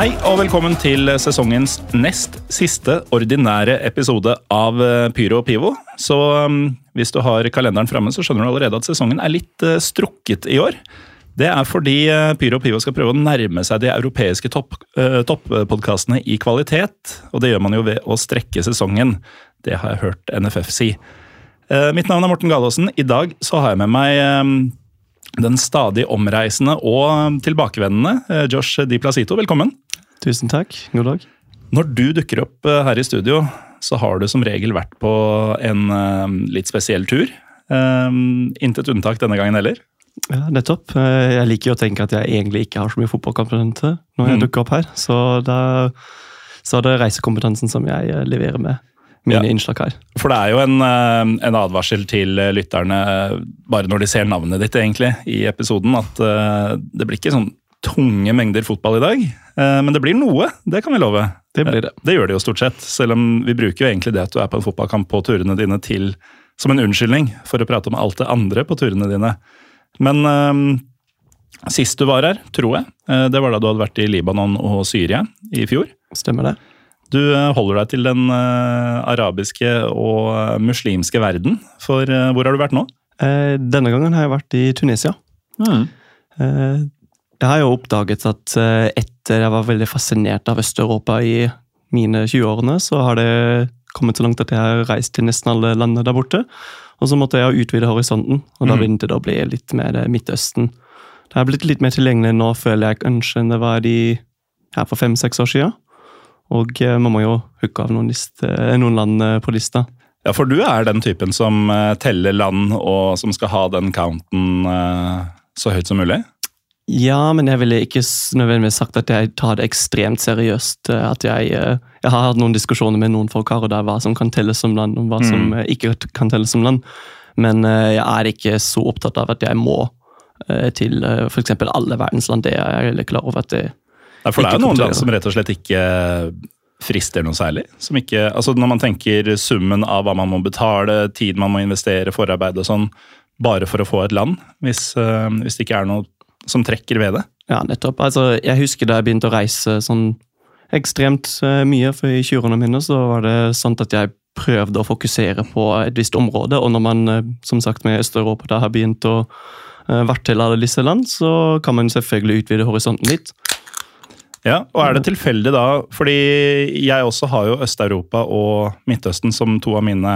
Hei og velkommen til sesongens nest siste ordinære episode av eh, Pyro og Pivo. Så um, hvis du har kalenderen framme, så skjønner du allerede at sesongen er litt uh, strukket i år. Det er fordi uh, Pyro og Pivo skal prøve å nærme seg de europeiske toppodkastene uh, top i kvalitet. Og det gjør man jo ved å strekke sesongen. Det har jeg hørt NFF si. Mitt navn er Morten Galaasen. I dag så har jeg med meg um, den stadig omreisende og tilbakevendende Josh Di Placito. Velkommen. Tusen takk. God dag. Når du dukker opp eh, her i studio, så har du som regel vært på en eh, litt spesiell tur. Eh, Intet unntak denne gangen heller. Ja, nettopp. Jeg liker jo å tenke at jeg egentlig ikke har så mye fotballkompetanse når jeg Mm. dukker opp her. Så, da, så er det reisekompetansen som jeg leverer med mine Ja. innslag her. For det er jo en, en advarsel til lytterne, bare når de ser navnet ditt egentlig, i episoden, at det blir ikke sånn tunge mengder fotball i dag. Eh, Men det blir noe, det kan vi love. Det blir det. Eh, Det gjør det jo stort sett, selv om vi bruker jo egentlig det at du er på en fotballkamp på turene dine til som en unnskyldning for å prate om alt det andre på turene dine. Men um, sist du var her, tror jeg, det var da du hadde vært i Libanon og Syria i fjor. Stemmer det? Du holder deg til den uh, arabiske og muslimske verden, for uh, hvor har du vært nå? Eh, Denne gangen har jeg vært i Tunisia. Eh, Jeg har jo oppdaget at eh, etter jeg var veldig fascinert av Øst-Europa i mine 20-årene, så har det kommet så langt at jeg har reist til nesten alle landene der borte. Og så måtte jeg utvide horisonten, og da Mhm. begynte det å bli litt mer Midtøsten. Det har blitt litt mer tilgjengelig nå, føler jeg kanskje, enn det var de her for fem-seks år siden. Og eh, man må jo hooke av noen, liste, eh, noen land eh, på lista. Ja, for du er den typen som teller land, og som skal ha den counten så høyt som mulig? Ja, men jeg ville ikke nødvendigvis sagt at jeg tar det ekstremt seriøst. eh, At jeg, eh, jeg har hatt noen diskusjoner med noen folk her og der hva som kan telles som land, og hva som eh, ikke kan telles som land. Men jeg er ikke så opptatt av at jeg må til f.eks. alle verdens land. Det er jeg veldig klar over at det Nei, for det er jo noen land som rett og slett ikke frister noe særlig. Som ikke, altså Når man tenker summen av hva man må betale, tid man må investere, forarbeid og sånn, bare for å få et land, hvis, hvis det ikke er noe som trekker ved det. Ja, nettopp. Altså, jeg husker da jeg begynte å reise sånn ekstremt eh, mye, for i 20-årene mine så var det sånn at jeg prøvde å fokusere på et visst område, og når man eh, som sagt med Øst-Europa da har begynt å eh, vært til alle disse land, så kan man selvfølgelig utvide horisonten litt. Ja, og er det tilfeldig da, fordi jeg også har jo Øst-Europa og Midtøsten som to av mine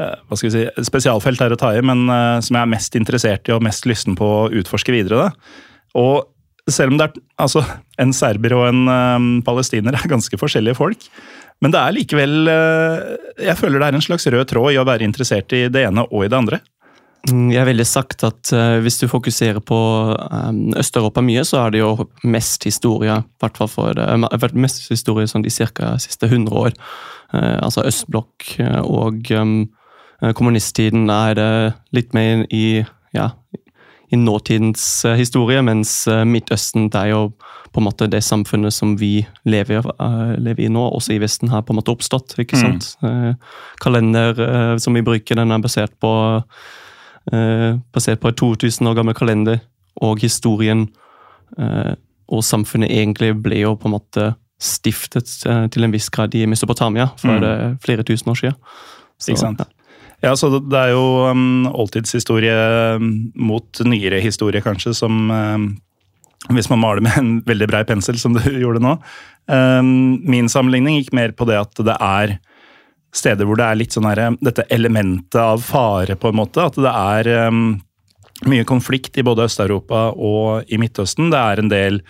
hva skal vi si, spesialfelt her å ta i, men eh, som jeg er mest interessert i og mest lysten på å utforske videre. da. Og selv om det er, altså, en serber og en um, palestiner er ganske forskjellige folk, men det er likevel eh, Jeg føler det er en slags rød tråd i å være interessert i det ene og i det andre. Mm, Jeg ville sagt at eh, hvis du fokuserer på eh, Øst-Europa mye, så er det jo mest historie, hvert for uh, mest historie sånn de cirka siste 100 år. Eh, altså østblokk eh, og um, eh, kommunisttiden er det litt mer i, ja, i nåtidens eh, historie, mens eh, Midtøsten det er jo på en måte det samfunnet som vi lever, eh, lever i nå, også i Vesten, har på en måte oppstått. ikke Mm. sant? Mm. kalender eh, som vi bruker, den er basert på eh, basert på et 2000 år gammel kalender, og historien eh, og samfunnet egentlig ble jo på en måte stiftet eh, til en viss grad i Mesopotamia for Mm. eh, flere tusen år siden. Så, Ikke sant? ja. Ja, så det er jo um, oldtidshistorie um, mot nyere historie, kanskje, som um, Hvis man maler med en veldig brei pensel, som du gjorde nå. Um, min sammenligning gikk mer på det at det er steder hvor det er litt sånn her, dette elementet av fare, på en måte. At det er um, mye konflikt i både Øst-Europa og i Midtøsten. Det er en del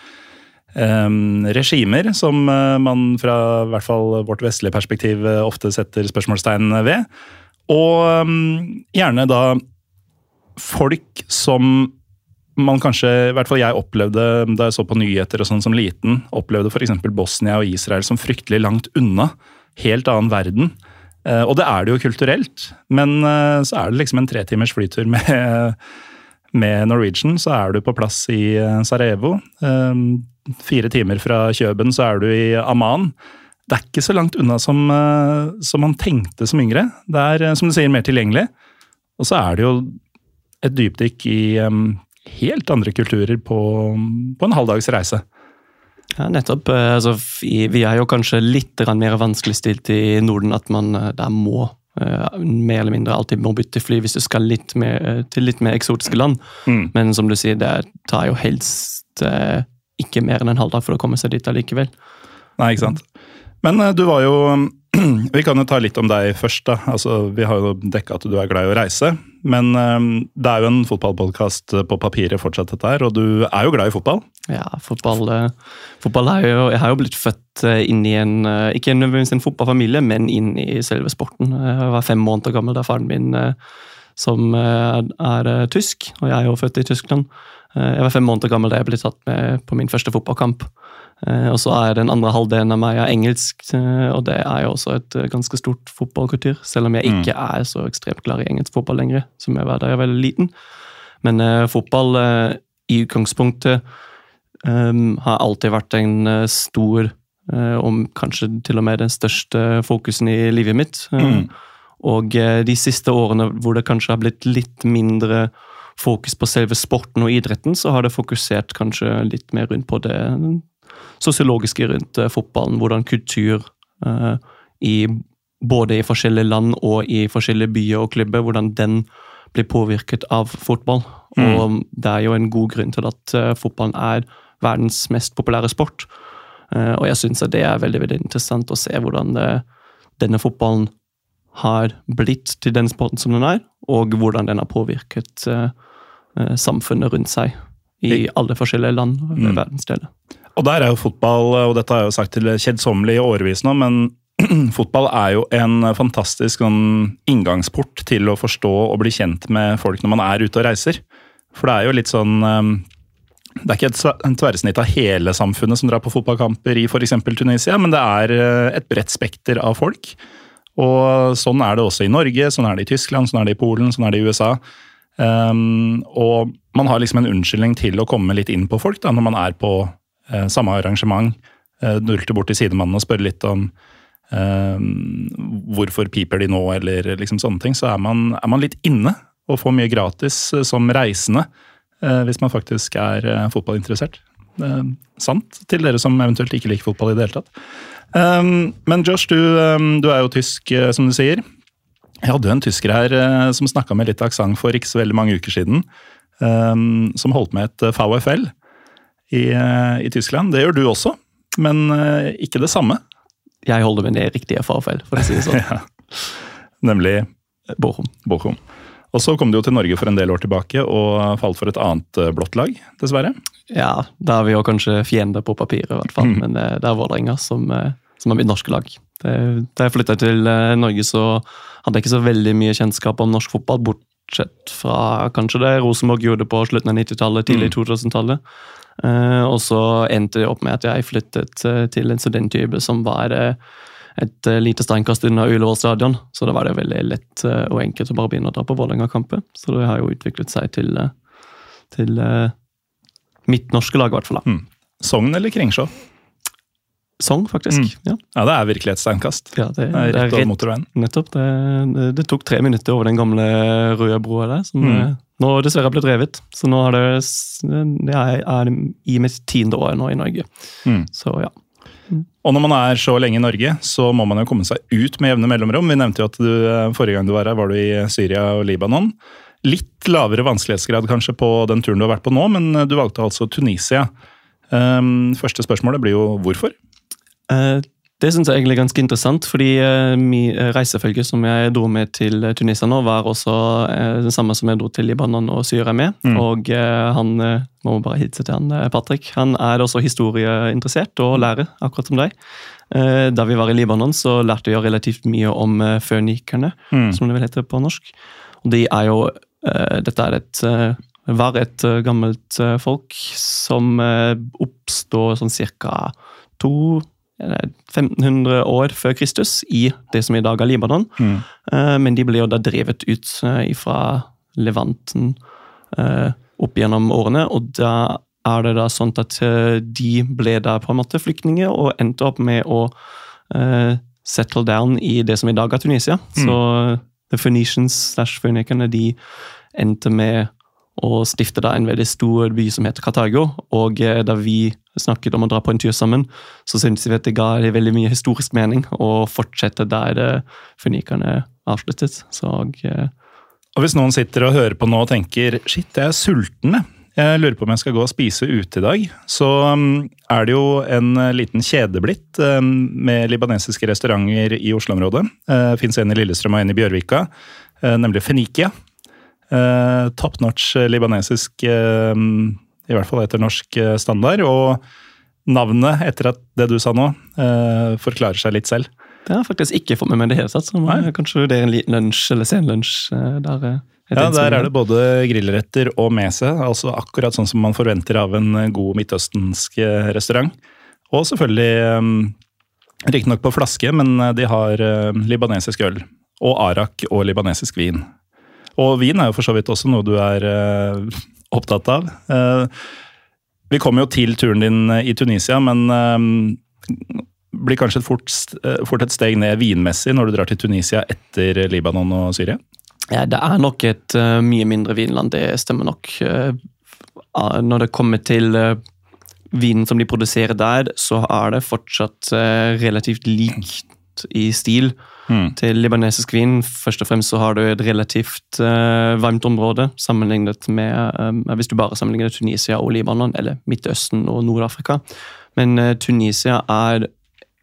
um, regimer som uh, man fra hvert fall vårt vestlige perspektiv uh, ofte setter spørsmålstegn ved. Og um, gjerne da folk som man kanskje, i hvert fall jeg opplevde da jeg så på nyheter og sånn som liten, opplevde f.eks. Bosnia og Israel som fryktelig langt unna. Helt annen verden. Uh, og det er det jo kulturelt, men så er det liksom en tretimers flytur med med Norwegian så er du på plass i eh, Sarajevo. Fire timer fra Kjøben så er du i Amman. Det er ikke så langt unna som, eh, som man tenkte som yngre. Det er, eh, som du sier, mer tilgjengelig. Og så er det jo et dypdykk i um, helt andre kulturer på, på en halvdags reise. Ja, nettopp. Altså, vi er jo kanskje litt mer vanskeligstilt i Norden, at man der må mer eller mindre alltid må bytte fly hvis du skal litt mer, til litt mer eksotiske land. Mm. Men som du sier, det tar jo helst ikke mer enn en halvdag for å komme seg dit allikevel. Nei, ikke sant. Men du var jo Vi kan jo ta litt om deg først. da. Altså, Vi har jo dekka at du er glad i å reise. Men um, det er jo en fotballpodkast på papiret fortsatt, dette her. Og du er jo glad i fotball? Ja, fotball, fotball er jo Jeg har jo blitt født inn i en Ikke nødvendigvis en fotballfamilie, men inn i selve sporten. Jeg var fem måneder gammel da faren min, som er tysk, og jeg er jo født i Tyskland Jeg var fem måneder gammel da jeg ble tatt med på min første fotballkamp. Eh, og så er den andre halvdelen av meg er engelsk, eh, og det er jo også et eh, ganske stort fotballkultur. Selv om jeg mm. ikke er så ekstremt glad i engelsk fotball lenger, som jeg var da jeg var veldig liten. Men uh, fotball uh, i utgangspunktet um, har alltid vært en uh, stor, og kanskje til og med den største fokusen i livet mitt. Mm. Og de siste årene hvor det kanskje har blitt litt mindre fokus på selve sporten og idretten, så har det fokusert kanskje litt mer rundt på det sosiologiske rundt uh, fotballen. Hvordan kultur uh, i, både i forskjellige land og i forskjellige byer og klubber, hvordan den blir påvirket av fotball. Mm. Og det er jo en god grunn til at uh, fotballen er verdens mest populære sport. og jeg syns det er veldig veldig interessant å se hvordan det, denne fotballen har blitt til den sporten som den er, og hvordan den har påvirket samfunnet rundt seg i alle forskjellige land og mm. verdensdeler. Og der er jo fotball, og dette har jeg jo sagt til kjedsommelig i årevis nå, men fotball er jo en fantastisk sånn, inngangsport til å forstå og bli kjent med folk når man er ute og reiser. For det er jo litt sånn um, Det er ikke et tverrsnitt av hele samfunnet som drar på fotballkamper i f.eks. Tunisia, men det er uh, et bredt spekter av folk. Og sånn er det også i Norge, sånn er det i Tyskland, sånn er det i Polen, sånn er det i USA. Um, og man har liksom en unnskyldning til å komme litt inn på folk da, når man er på Eh, samme arrangement. Eh, dulte bort til sidemannen og spørre litt om eh, hvorfor piper de nå, eller liksom sånne ting. Så er man, er man litt inne og får mye gratis som reisende hvis man faktisk er fotballinteressert. sant til dere som eventuelt ikke liker fotball i det hele tatt. men Josh, du, du er jo tysk, som du sier. Jeg hadde jo en tysker her som snakka med litt aksent for ikke så veldig mange uker siden. som holdt med et VFL i, eh, i Tyskland. Det gjør du også, men eh, ikke det samme. Jeg holder med det riktige farfeil, for å si det sånn. ja. Nemlig Bochum. Bochum. Og så kom du jo til Norge for en del år tilbake og falt for et annet eh, blått lag, dessverre. Ja, da er vi jo kanskje fiender på papiret, i hvert fall. Mm. Men det er Vålerenga som, som er mitt norske lag. Det, da jeg flytta til Norge, så hadde jeg ikke så veldig mye kjennskap om norsk fotball, bortsett fra kanskje det Rosenborg gjorde på slutten av 90-tallet, tidlig 2000-tallet. Mm. Uh, og så endte det opp med at jeg flyttet uh, til en studenthybel som var uh, et lite steinkast unna Ullevål stadion. Så da var det veldig lett og enkelt å bare begynne å dra på Vålerenga-kamper. Så det har jo utviklet seg til, til mitt norske lag, i hvert fall. Mm. Sogn eller Kringsjå? Sogn, faktisk. Mm. Ja. ja. det er virkelig et steinkast. Ja, det, det, er rett over motorveien. Nettopp. Det, det, det, tok tre minutter over den gamle røde broa der. som mm nå dessverre blitt revet. Så nå er det, det er, i mitt tiende år nå i Norge. Mm. Så ja. Mm. Og når man er så lenge i Norge, så må man jo komme seg ut med jevne mellomrom. Vi nevnte jo at du, forrige gang du var her, var du i Syria og Libanon. Litt lavere vanskelighetsgrad kanskje på den turen du har vært på nå, men du valgte altså Tunisia. Um, første spørsmålet blir jo hvorfor? Uh, Det syns jeg egentlig er ganske interessant, fordi uh, min reisefølge som jeg dro med til Tunisia nå, var også den samme som jeg dro til Libanon og Syria med. Mm. Og han må bare hilse til han, Patrick. Han er også historieinteressert og lærer, akkurat som deg. Da vi var i Libanon, så lærte vi relativt mye om fønikerne, mm. som det vil hete på norsk. Og de er jo Dette er et var et gammelt folk som oppstår sånn cirka to 1500 år før Kristus i det som i dag er Libanon. Mm. Eh, men de ble jo da drevet ut eh, fra Levanten eh, opp gjennom årene, og da er det da sånn at de ble da på en måte flyktninger og endte opp med å settle down i det som i dag er Tunisia. Mm. Så The Phoenicians slash Phoenicerne de endte med å stiftet da en veldig stor by som heter Cartago. Og da vi snakket om å dra på en tur sammen, så syntes vi at det ga veldig mye historisk mening å fortsette der uh, fønikerne avsluttet. Så, uh, og Hvis noen sitter og hører på nå og tenker shit, jeg er sulten, jeg lurer på om jeg skal gå og spise ute i dag, så um, er det jo en liten kjede blitt med libanesiske restauranter i Oslo-området. Fins en i Lillestrøm og en i Bjørvika, nemlig Fenikia. Uh, Top notch libanesisk uh, i hvert fall etter norsk eh, standard. Og navnet, etter at det du sa nå, eh, forklarer seg litt selv. Det har jeg faktisk ikke fått med meg det hele tatt. så man Kanskje det er en liten lunsj eller senlunsj eh, der. Ja, der er det både grillretter og mese, altså akkurat sånn som man forventer av en god midtøstensk restaurant. Og selvfølgelig, riktignok på flaske, men de har libanesisk øl. Og arak og libanesisk vin. Og vin er jo for så vidt også noe du er opptatt av. Uh, vi kommer jo til turen din eh, i Tunisia, men uh, blir kanskje fort, fort et steg ned vinmessig når du drar til Tunisia etter Libanon og Syria? Ja, det er nok et uh, mye mindre vinland, det stemmer nok. Uh, når det kommer til uh, vinen som de produserer der, så er det fortsatt relativt likt i stil mm. til libanesisk vin. Først og fremst så har du et relativt uh, varmt område sammenlignet med um, Hvis du bare sammenligner Tunisia og Libanon, eller Midtøsten og Nord-Afrika. Men uh, Tunisia er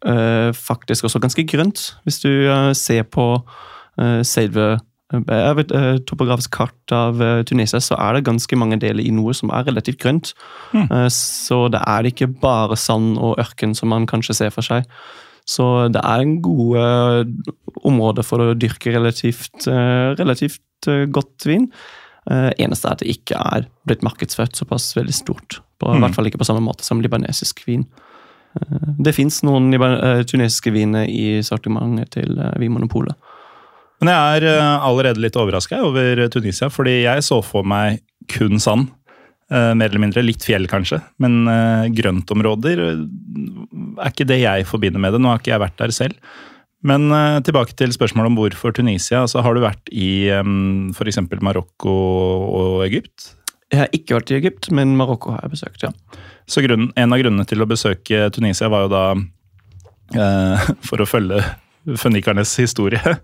uh, faktisk også ganske grønt, hvis du ser på selve et topografisk kart av Tunisia, så er det ganske mange deler i noe som er relativt grønt. Mm. Så det er ikke bare sand og ørken som man kanskje ser for seg. Så det er en gode eh, område for å dyrke relativt, eh, relativt eh, godt vin. Eneste er at det ikke er blitt markedsført såpass veldig stort. På, mm. I hvert fall ikke på samme måte som libanesisk vin. Det fins noen tunesiske viner i sortimentet til Vinmonopolet. Men jeg er allerede litt overraska over Tunisia, fordi jeg så for meg kun sand. Uh, mer eller mindre. Litt fjell, kanskje. Men uh, grøntområder uh, er ikke det jeg forbinder med det. Nå har ikke jeg vært der selv. Men tilbake til spørsmålet om hvorfor Tunisia. Altså, har du vært i um, f.eks. Marokko og Egypt? Jeg har ikke vært i Egypt, men Marokko har jeg besøkt, ja. Så grunnen, en av grunnene til å besøke Tunisia var jo da for å følge fønikernes historie.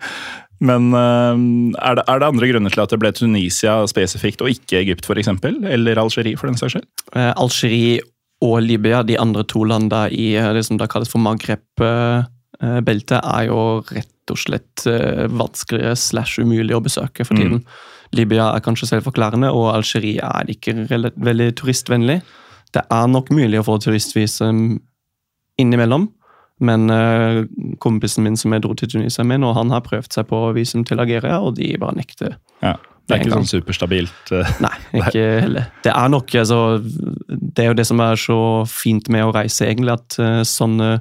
Men uh, er, det, er, det, andre grunner til at det ble Tunisia spesifikt, og ikke Egypt f.eks.? Eller Algerie, for den saks skyld? Uh, Algerie og Libya, de andre to landene i eh, det som da kalles for Maghreb-beltet, er jo rett og slett vanskeligere slash umulig å besøke for tiden. Mm. Libya er kanskje selvforklarende, og Algerie er ikke veldig turistvennlig. Det er nok mulig å få turistvisum innimellom, men uh, kompisen min som jeg dro til Tunisia med, og han har prøvd seg på visum til Algeria, og de bare nekter. Ja, Det er ikke sånn superstabilt? Uh, Nei, ikke heller. Det er nok altså, Det er jo det som er så fint med å reise, egentlig, at uh, sånne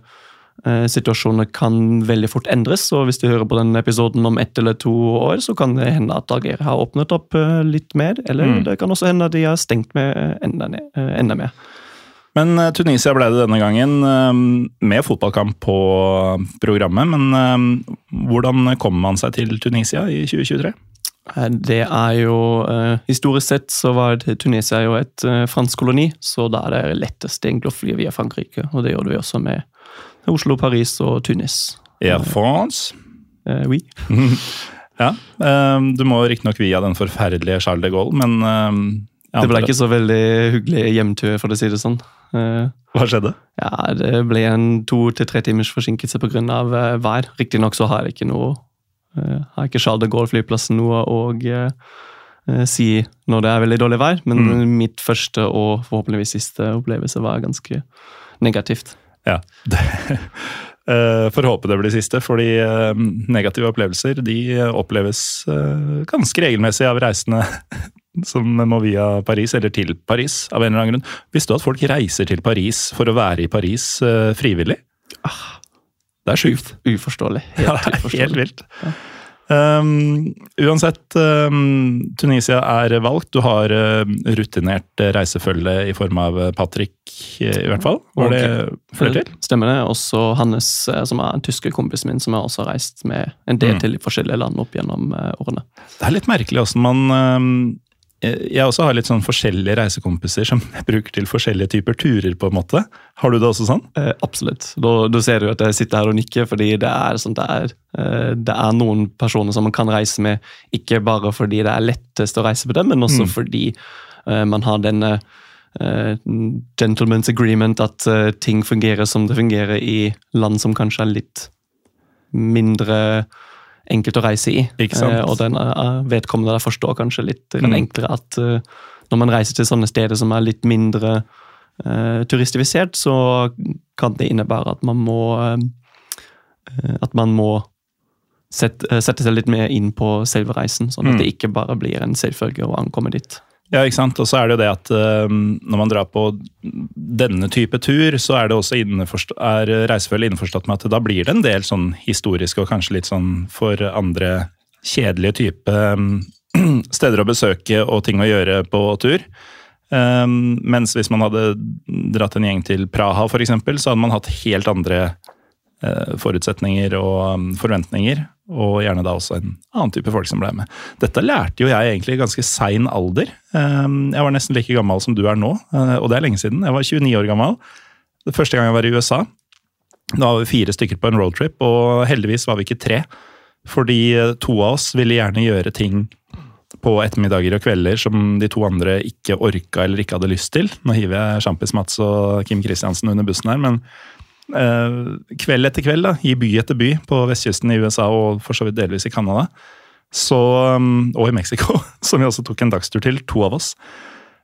situasjoner kan veldig fort endres. og Hvis du hører på den episoden om ett eller to år, så kan det hende at Algeria har åpnet opp litt mer. Eller mm. det kan også hende at de har stengt med enda, enda mer. Men eh, Tunisia ble det denne gangen, eh, med fotballkamp på programmet. Men eh, hvordan kommer man seg til Tunisia i 2023? Det er jo Historisk sett så var Tunisia jo et fransk koloni, så da er det lettest egentlig å fly via Frankrike. Og det gjorde vi også med Oslo, Paris og Tunis. Air France? Uh, oui. ja. Du må riktignok via den forferdelige Charles de Gaulle, men Det ble ikke så veldig hyggelig hjemtur, for å si det sånn. Eh, Hva skjedde? Ja, Det ble en to til tre timers forsinkelse pga. Uh, vær. Riktignok så har jeg ikke noe uh, har ikke Charles de Gaulle-flyplassen noe å si når det er veldig dårlig vær, men mm. mitt første og forhåpentligvis siste opplevelse var ganske negativt. Ja, Får håpe det blir siste, fordi negative opplevelser de oppleves ganske regelmessig av reisende som må via Paris, eller til Paris, av en eller annen grunn. Visste du at folk reiser til Paris for å være i Paris uh, frivillig? Ah, det er sjukt. Uforståelig. Helt, ja, uforståelig. helt vilt. Ja. Um, uansett, um, Tunisia er valgt. Du har uh, rutinert reisefølge i form av Patrick, i hvert fall. Var det flere til? Stemmer det. Også Hannes, som er en tysker kompisen min, som har også reist med en del mm. til i forskjellige land opp gjennom uh, årene. Det er litt merkelig åssen man um, jeg også har litt sånn forskjellige reisekompiser som jeg bruker til forskjellige typer turer. på en måte. Har du det også sånn? Eh, absolutt. Da, da, ser du at jeg sitter her og nikker, fordi det er, sånn det, er, eh, det er noen personer som man kan reise med, ikke bare fordi det er lettest å reise med dem, men også mm. fordi eh, man har denne eh, gentleman's agreement, at eh, ting fungerer som det fungerer i land som kanskje er litt mindre enkelt å reise i. Eh, og den uh, vedkommende der forstår kanskje litt mm. enklere at uh, når man reiser til sånne steder som er litt mindre uh, turistifisert, så kan det innebære at man må At man må sette, sette, seg litt mer inn på selve reisen, sånn at mm. det ikke bare blir en selvfølge å ankomme dit. Ja, ikke sant. Og så er det jo det at uh, når man drar på denne type tur, så er det også er reisefølget innforstått med at da blir det en del sånn historiske og kanskje litt sånn for andre kjedelige type um, steder å besøke og ting å gjøre på tur. Um, mens hvis man hadde dratt en gjeng til Praha f.eks., så hadde man hatt helt andre uh, forutsetninger og um, forventninger og gjerne da også en annen type folk som ble med. Dette lærte jo jeg egentlig i ganske sein alder. Ehm, jeg var nesten like gammel som du er nå, eh, og det er lenge siden. Jeg var 29 år gammel. Det første gang jeg var i USA. Da var vi fire stykker på en roadtrip, og heldigvis var vi ikke tre. Fordi eh, to av oss ville gjerne gjøre ting på ettermiddager og kvelder som de to andre ikke orka eller ikke hadde lyst til. Nå hiver jeg Sjampis Mats og Kim Kristiansen under bussen her, men kveld etter kveld, da, i by etter by på vestkysten i USA og for så vidt delvis i Canada, så, og i Mexico, som vi også tok en dagstur til, to av oss.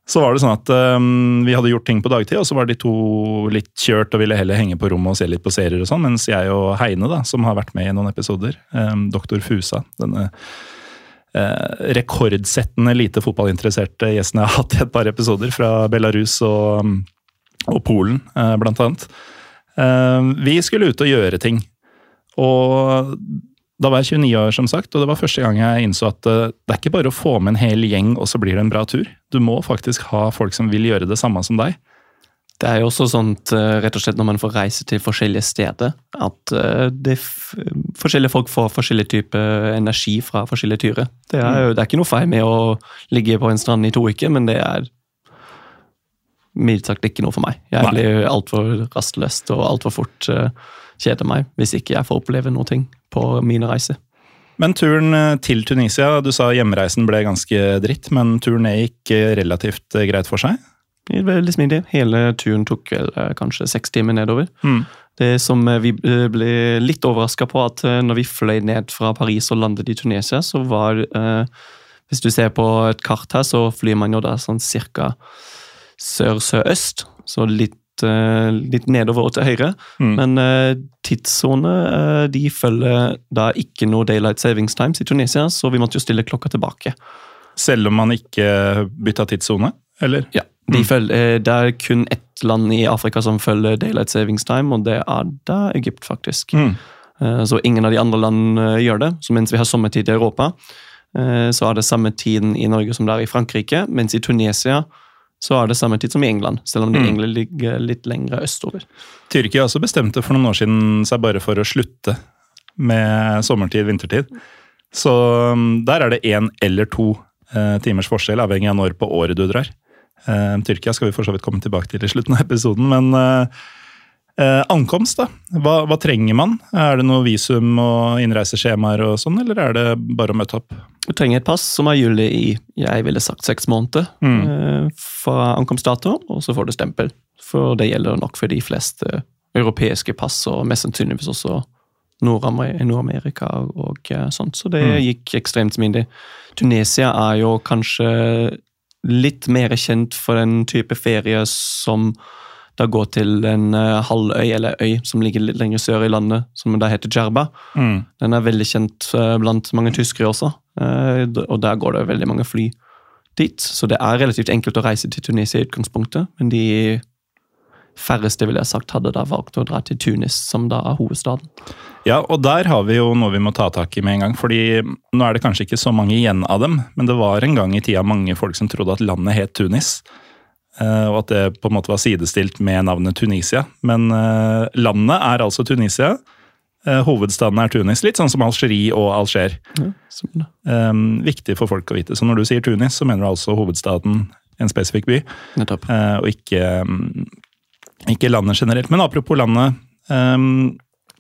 Så var det sånn at um, Vi hadde gjort ting på dagtid, og så var de to litt kjørt og ville heller henge på rommet og se litt på serier. og sånn, Mens jeg og Heine, da, som har vært med i noen episoder, um, doktor Fusa denne uh, rekordsettende lite fotballinteresserte gjesten jeg har hatt i et par episoder, fra Belarus og, um, og Polen, uh, blant annet. Eh, vi skulle ut og gjøre ting. Og da var jeg 29 år, som sagt, og det var første gang jeg innså at eh, det er ikke bare å få med en hel gjeng, og så blir det en bra tur. Du må faktisk ha folk som vil gjøre det samme som deg. Det er jo også sånt, eh, rett og slett når man får reise til forskjellige steder, at det forskjellige folk får forskjellig type energi fra forskjellige turer. Det er, jo, det er ikke noe feil med å ligge på en strand i to uker, men det er mildt sagt ikke noe for meg. Jeg Nei. blir altfor rastløs og altfor fort uh, kjeder meg hvis ikke jeg får oppleve noe på mine reiser. Men turen eh, til Tunisia, du sa hjemreisen ble ganske dritt, men turen gikk eh, relativt greit for seg? Veldig smidig. Hele turen tok kanskje seks timer nedover. Mm. Det som vi ble litt overraska på, at når vi fløy ned fra Paris og landet i Tunisia, så var Hvis du ser på et kart her, så flyr man jo da sånn cirka sør-sør-øst, så litt, uh, litt, nedover og til høyre. Mm. Men uh, tidssone uh, de følger da ikke noe daylight savings times i Tunisia, så vi måtte jo stille klokka tilbake. Selv om man ikke bytta tidssone, eller? Ja. De mm. følger, det er kun ett land i Afrika som følger daylight savings time, og det er da Egypt, faktisk. Mm. Så ingen av de andre land gjør det. Så mens vi har sommertid i Europa, så er det samme tiden i Norge som det er i Frankrike. Mens i Tunisia så er det samme tid som i England, selv om de mm. egentlig ligger litt lenger østover. Tyrkia også bestemte for noen år siden seg bare for å slutte med sommertid, vintertid. Så um, der er det én eller to eh, timers forskjell, avhengig av når på året du drar. Eh, Tyrkia skal vi for så vidt komme tilbake til i slutten av episoden, men eh, Eh, ankomst, da. Hva, hva, trenger man? Er det noe visum og innreiseskjemaer og sånn, eller er det bare å møte opp? Du trenger et pass som er gyldig i jeg ville sagt seks måneder mm. eh, fra ankomstdato, og så får du stempel. For det gjelder nok for de fleste europeiske pass, og mest sannsynligvis også Nord-Amerika og eh, sånt. Så det mm. gikk ekstremt smidig. Tunisia er jo kanskje litt mer kjent for den type ferie som da gå til en uh, halvøy eller øy som ligger litt lenger sør i landet, som da heter Djerba. Mm. Den er veldig kjent uh, blant mange tyskere også, uh, og der går det veldig mange fly dit. Så det er relativt enkelt å reise til Tunisia i utgangspunktet, men de færreste ville jeg sagt hadde da valgt å dra til Tunis, som da er hovedstaden. Ja, og der har vi jo noe vi må ta tak i med en gang. fordi nå er det kanskje ikke så mange igjen av dem, men det var en gang i tida mange folk som trodde at landet het Tunis. Eh, og at det på en måte var sidestilt med navnet Tunisia. Men eh, landet er altså Tunisia. Eh, hovedstaden er Tunis, litt sånn som Algerie og Alger. Ja, um, viktig for folk å vite. Så når du sier Tunis, så mener du altså hovedstaden, en spesifikk by, og ikke, ikke, landet generelt. Men apropos landet. Um,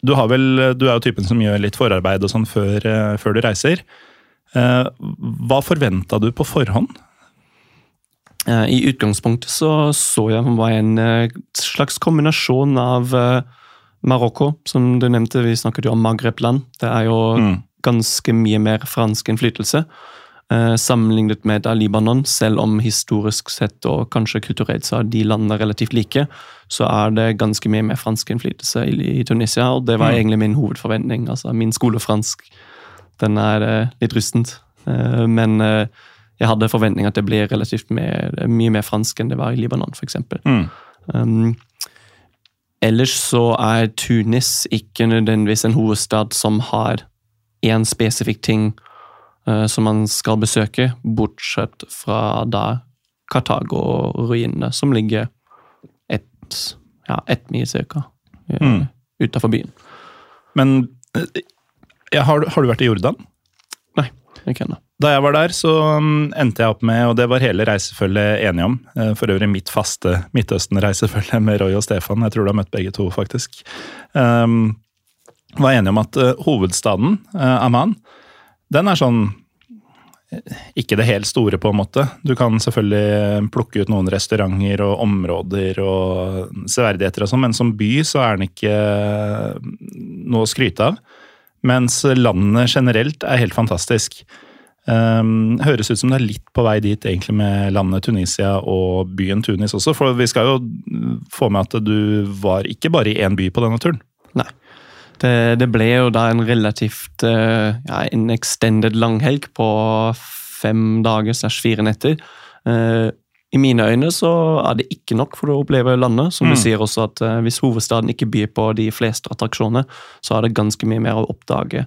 du, vel, du, er jo typen som gjør litt forarbeid og sånn før, før du reiser. Hva forventa du på forhånd I utgangspunktet så, så jeg var en eh, slags kombinasjon av eh, Marokko, som du nevnte. Vi snakket jo om Maghreb-land. Det er jo mm. ganske mye mer fransk innflytelse. sammenlignet med da Libanon, selv om historisk sett og kanskje kulturelt så er de landene relativt like, så er det ganske mye mer fransk innflytelse i, i Tunisia. Og det var mm. egentlig min hovedforventning. altså Min skolefransk den er litt rustent. men jeg hadde forventning at det blir relativt mer, mye mer fransk enn det var i Libanon, f.eks. Mm. Um, ellers så er Tunis ikke nødvendigvis en hovedstad som har én spesifikk ting uh, som man skal besøke, bortsett fra da Kartago-ruinene, som ligger ett ja, et mil cirka uh, mm. utafor byen. Men ja, har, har, du vært i Jordan? Nei, ikke ennå. Da jeg var der, så um, endte jeg opp med, og det var hele reisefølget enige om, eh, for øvrig mitt faste Midtøsten-reisefølge med Roy og Stefan, jeg tror du har møtt begge to, faktisk, um, var enige om at uh, hovedstaden, uh, Amman, den er sånn ikke det helt store, på en måte. Du kan selvfølgelig plukke ut noen restauranter og områder og severdigheter og sånn, men som by så er den ikke noe å skryte av. Mens landet generelt er helt fantastisk. Um, høres ut som det er litt på vei dit egentlig med landet Tunisia og byen Tunis også. For vi skal jo få med at du var ikke bare i én by på denne turen. Nei. Det, det ble jo da en relativt uh, ja, en extended langhelg på fem dager slash fire netter. Uh, I mine øyne så er det ikke nok for å oppleve landet. Som mm. du sier også at uh, Hvis hovedstaden ikke byr på de fleste attraksjoner, så er det ganske mye mer å oppdage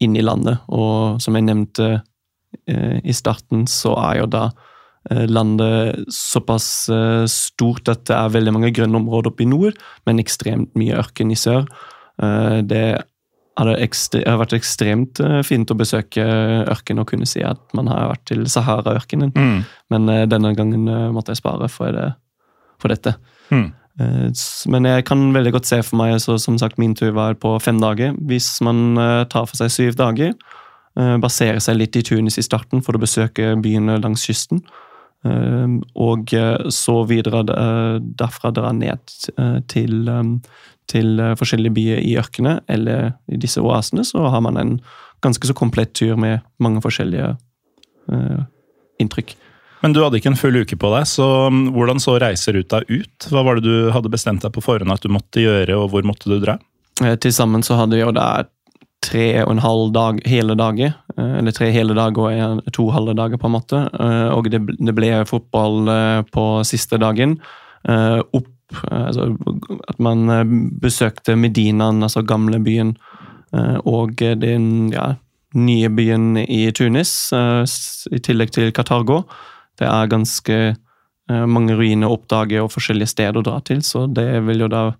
inn i landet. Og som jeg nevnte uh, i starten, så er jo da uh, landet såpass stort at det er veldig mange grønne områder oppe i nord, men ekstremt mye ørken i sør. det har vært ekstremt fint å besøke ørken og kunne si at man har vært til Sahara-ørkenen. Mm. Men denne gangen måtte jeg spare for, det, for dette. Mm. Eh, men jeg kan veldig godt se for meg så som sagt min tur var på fem dager. Hvis man eh, tar for seg syv dager, eh, baserer seg litt i Tunis i starten for å besøke byene langs kysten, og så videre derfra dra ned til, til forskjellige byer i ørkene eller i disse oasene, så har man en ganske så komplett tur med mange forskjellige inntrykk. Men du hadde ikke en full uke på deg, så um, hvordan så reiseruta ut? Hva var det du hadde bestemt deg på forhånd at du måtte gjøre, og hvor måtte du dra? Eh, til sammen så hadde vi jo da tre og en halv dag hele dager. Eh, eller tre hele dager og to halve dager, på en måte. Eh, og det, ble fotball på siste dagen. Opp altså, At man besøkte Medinaen, altså gamlebyen, og den ja, nye byen i Tunis, i tillegg til Qatargo. Det er ganske uh, mange ruiner å oppdage og forskjellige steder å dra til, så det vil jo da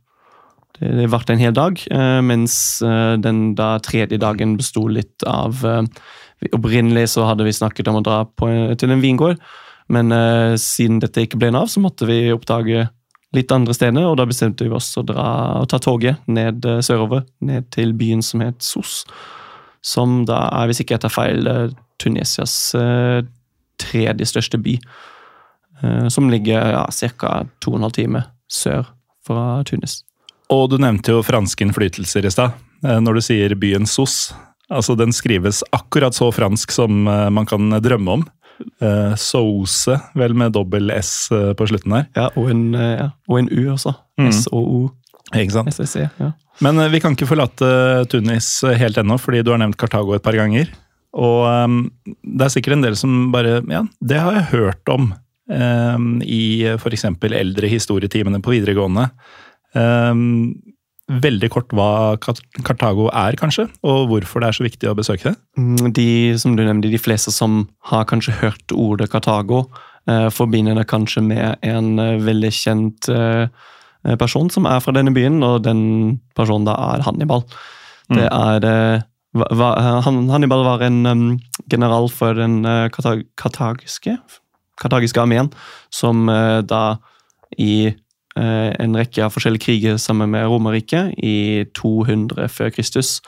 det ble en hel dag, uh, mens uh, den da tredje dagen besto litt av Opprinnelig så hadde vi snakket om å dra på, til en vingård, men siden dette ikke ble en av, så måtte vi oppdage litt andre steder, og da bestemte vi oss å dra og ta toget ned eh, sørover. Ned til byen som het Sos. Som da er, hvis ikke jeg tar feil, Tunesias eh, tredje største by. Eh, som ligger ja, ca. to og en halv time sør fra Tunis. Og du nevnte jo franske innflytelser i stad, eh, når du sier byen Sos. Altså, Den skrives akkurat så fransk som eh, man kan drømme om. Sose, vel med dobbel S på slutten her. Ja, og en, ja, og en U også. Mm. S-O-O. Ikke sant? SSC, ja. Men vi kan ikke forlate Tunis helt ennå, fordi du har nevnt Kartago et par ganger. Og um, det er sikkert en del som bare Ja, det har jeg hørt om um, i f.eks. eldre historietimene på videregående. Um, veldig kort hva Kartago er, kanskje, og hvorfor det er så viktig å besøke det? Mm, de som du nevnte, de fleste som har kanskje hørt ordet Kartago, eh, forbinder det kanskje med en eh, veldig kjent eh, person som er fra denne byen, og den personen da er Hannibal. Mm. Det er eh, han, Hannibal var en um, general for den uh, katag katagiske, katagiske armeen, som uh, da i uh, en rekke av forskjellige kriger sammen med Romerriket i 200 før Kristus.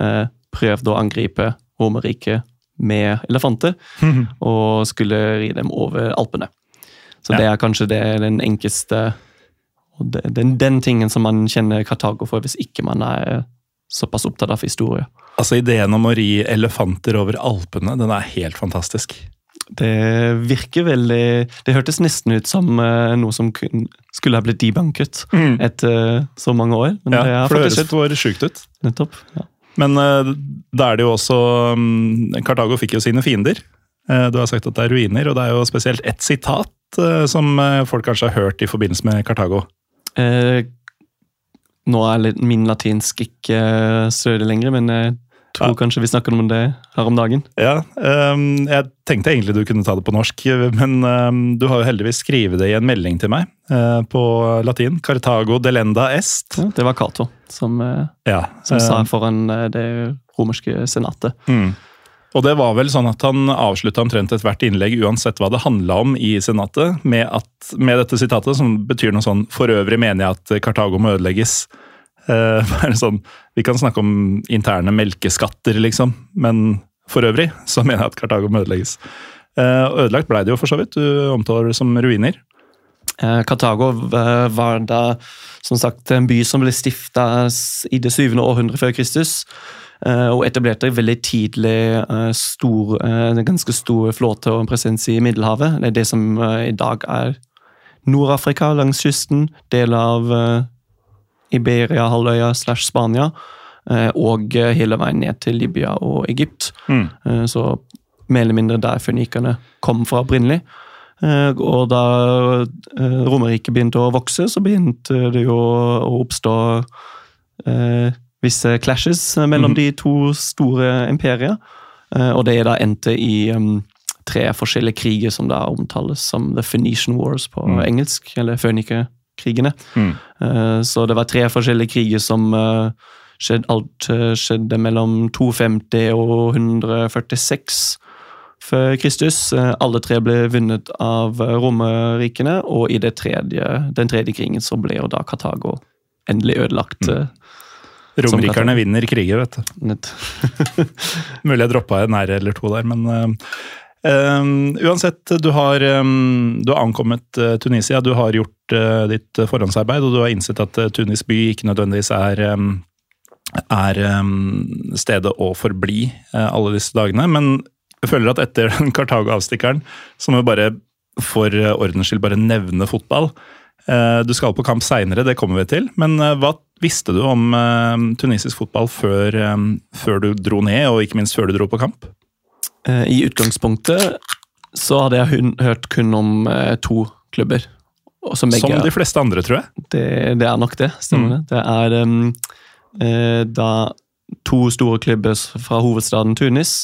Eh, prøvde å angripe Romerriket med elefanter og skulle ri dem over Alpene. Så ja. det er kanskje det, den enkleste den, den, tingen som man kjenner Kartago for, hvis ikke man er såpass opptatt av historie. Altså Ideen om å ri elefanter over Alpene, den er helt fantastisk. Det virker veldig Det hørtes nesten ut som uh, noe som kun, skulle ha blitt debunket mm. etter uh, så mange år. ja, det for det høres for sjukt ut. Nettopp. Ja. Men uh, da er det jo også um, Kartago fikk jo sine fiender. du har sagt at det er ruiner, og det er jo spesielt ett sitat som folk kanskje har hørt i forbindelse med Kartago. nå er min latinsk ikke stødig lenger, men tror kanskje vi snakker om det her om dagen. Ja, um, Jeg tenkte egentlig du kunne ta det på norsk, men um, du har jo heldigvis skrevet det i en melding til meg uh, på latin. Cartago delenda est. Ja, det var Cato som, uh, ja, som sa foran uh, det romerske senatet. Mm. Og det var vel sånn at Han avslutta omtrent ethvert innlegg uansett hva det handla om i senatet, med, at, med dette sitatet, som betyr noe sånn For øvrig mener jeg at Kartago må ødelegges. Uh, sånn, vi kan snakke om interne melkeskatter, liksom, men for øvrig så mener jeg at Kartago må ødelegges. Uh, ødelagt blei det jo for så vidt. Du omtaler det som ruiner. Uh, Kartago var da som sagt en by som ble stifta i det syvende århundret før Kristus. Og etablerte veldig tidlig stor, en ganske stor flåte og en presens i Middelhavet. Det er det som i dag er Nord-Afrika langs kysten, deler av Iberia-halvøya slash Spania, eh, og hele veien ned til Libya og Egypt. Mm. Eh, så mer eller mindre der fønikerne kom fra opprinnelig. Eh, og da Romerriket begynte å vokse, så begynte det jo å oppstå visse clashes mellom mm. de to store imperier. Og det da endte i um, tre forskjellige kriger som da omtales som The Phoenician Wars på mm. engelsk, eller Fønike krigene. Mm. Uh, så det var tre forskjellige kriger som uh, skjedde, alt uh, skjedde mellom 250 og 146 før Kristus. alle tre ble vunnet av romerrikene, og i tredje, den tredje krigen så ble jo da Katago endelig ødelagt. Mm. Romerikerne vinner kriger, vet du. Mulig jeg droppa en R eller to der, men Um, uansett, du har, um, du har ankommet uh, Tunisia, du har gjort uh, ditt forhåndsarbeid, og du har innsett at Tunis by ikke nødvendigvis er, um, er stedet å forbli alle disse dagene. Men jeg føler at etter den Kartago-avstikkeren, så må vi bare for ordens skyld bare nevne fotball. Du skal på kamp seinere, det kommer vi til. Men hva visste du om tunisisk fotball før, før du dro ned, og ikke minst før du dro på kamp? Eh, I utgangspunktet så hadde jeg hørt kun om eh, to klubber. Som, begge, som, de fleste andre, tror jeg. Det, det er nok det. Stemmer mm. det. Det er um, eh, da to store klubber fra hovedstaden Tunis.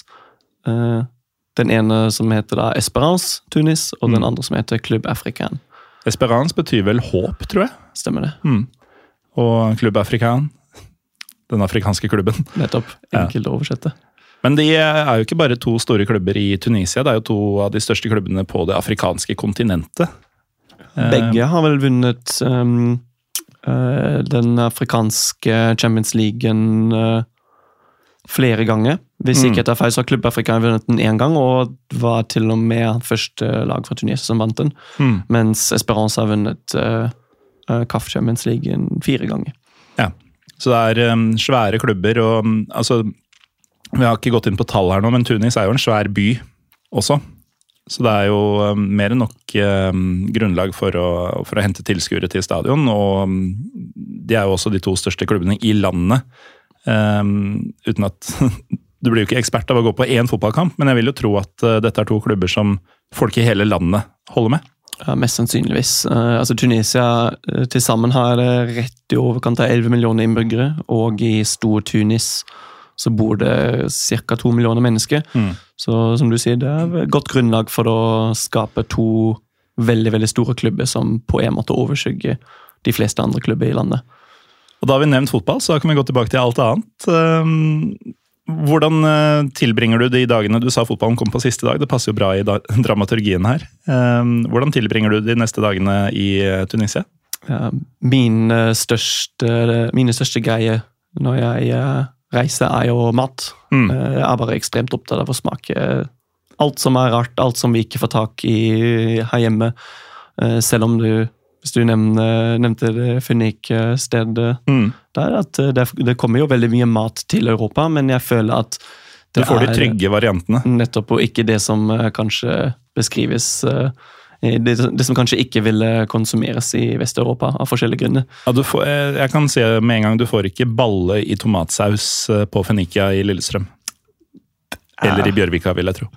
Eh, den ene som heter da Esperance Tunis, og mm. den andre som heter Club African. Esperance betyr vel håp, tror jeg. Stemmer det. Mm. Og Club African, den afrikanske klubben. Nettopp. Enkelt ja. å oversette. Men de er jo ikke bare to store klubber i Tunisia, det er jo to av de største klubbene på det afrikanske kontinentet. Begge har vel vunnet um, uh, den afrikanske Champions Leagueen uh, flere ganger. Hvis Mm. ikke etter feil, så har Klubb Afrika vunnet den én gang, og var til og med første lag fra Tunisia som vant den. Mm. Mens Esperance har vunnet uh, uh, CAF Champions League fire ganger. Ja. Så det er um, svære klubber og um, altså Vi har ikke gått inn på tall her nå, men Tunis er jo en svær by også. Så det er jo um, mer enn nok um, grunnlag for å, for å hente tilskuere til stadion. Og um, de er jo også de to største klubbene i landet. Um, uten at Du blir jo ikke ekspert av å gå på én fotballkamp, men jeg vil jo tro at uh, dette er to klubber som folk i hele landet holder med. Ja, mest sannsynligvis. Uh, altså Tunisia uh, til sammen har uh, rett i overkant av 11 millioner innbyggere, og i Stor-Tunis så bor det ca. to millioner mennesker. Mm. Så som du sier, det er et godt grunnlag for å skape to veldig veldig store klubber som på en måte overskygger de fleste andre klubber i landet. Og da har vi nevnt fotball, så da kan vi gå tilbake til alt annet. Um, Hvordan uh, tilbringer du de dagene du sa fotballen kom på siste dag? Det passer jo bra i dramaturgien her. Um, Hvordan tilbringer du de neste dagene i uh, Tunisia? Min eh, største, mine største greier når jeg eh, reiser, er jo mat. Mm. Eh, Jeg er bare ekstremt opptatt av å smake alt som er rart, alt som vi ikke får tak i her hjemme. Eh, Selv om du, hvis du nevner, nevnte det Funnik-stedet Mm. der, at eh, det, det kommer jo veldig mye mat til Europa, men jeg føler at Du det får de trygge variantene. nettopp og ikke det som eh, kanskje beskrives eh, det, det som kanskje ikke ville konsumeres i Vest-Europa av forskjellige grunner. Ja, du får, eh, jeg kan si med en gang du får ikke balle i tomatsaus eh, på Fennikia i Lillestrøm. Eller i Bjørvika, vil jeg tro.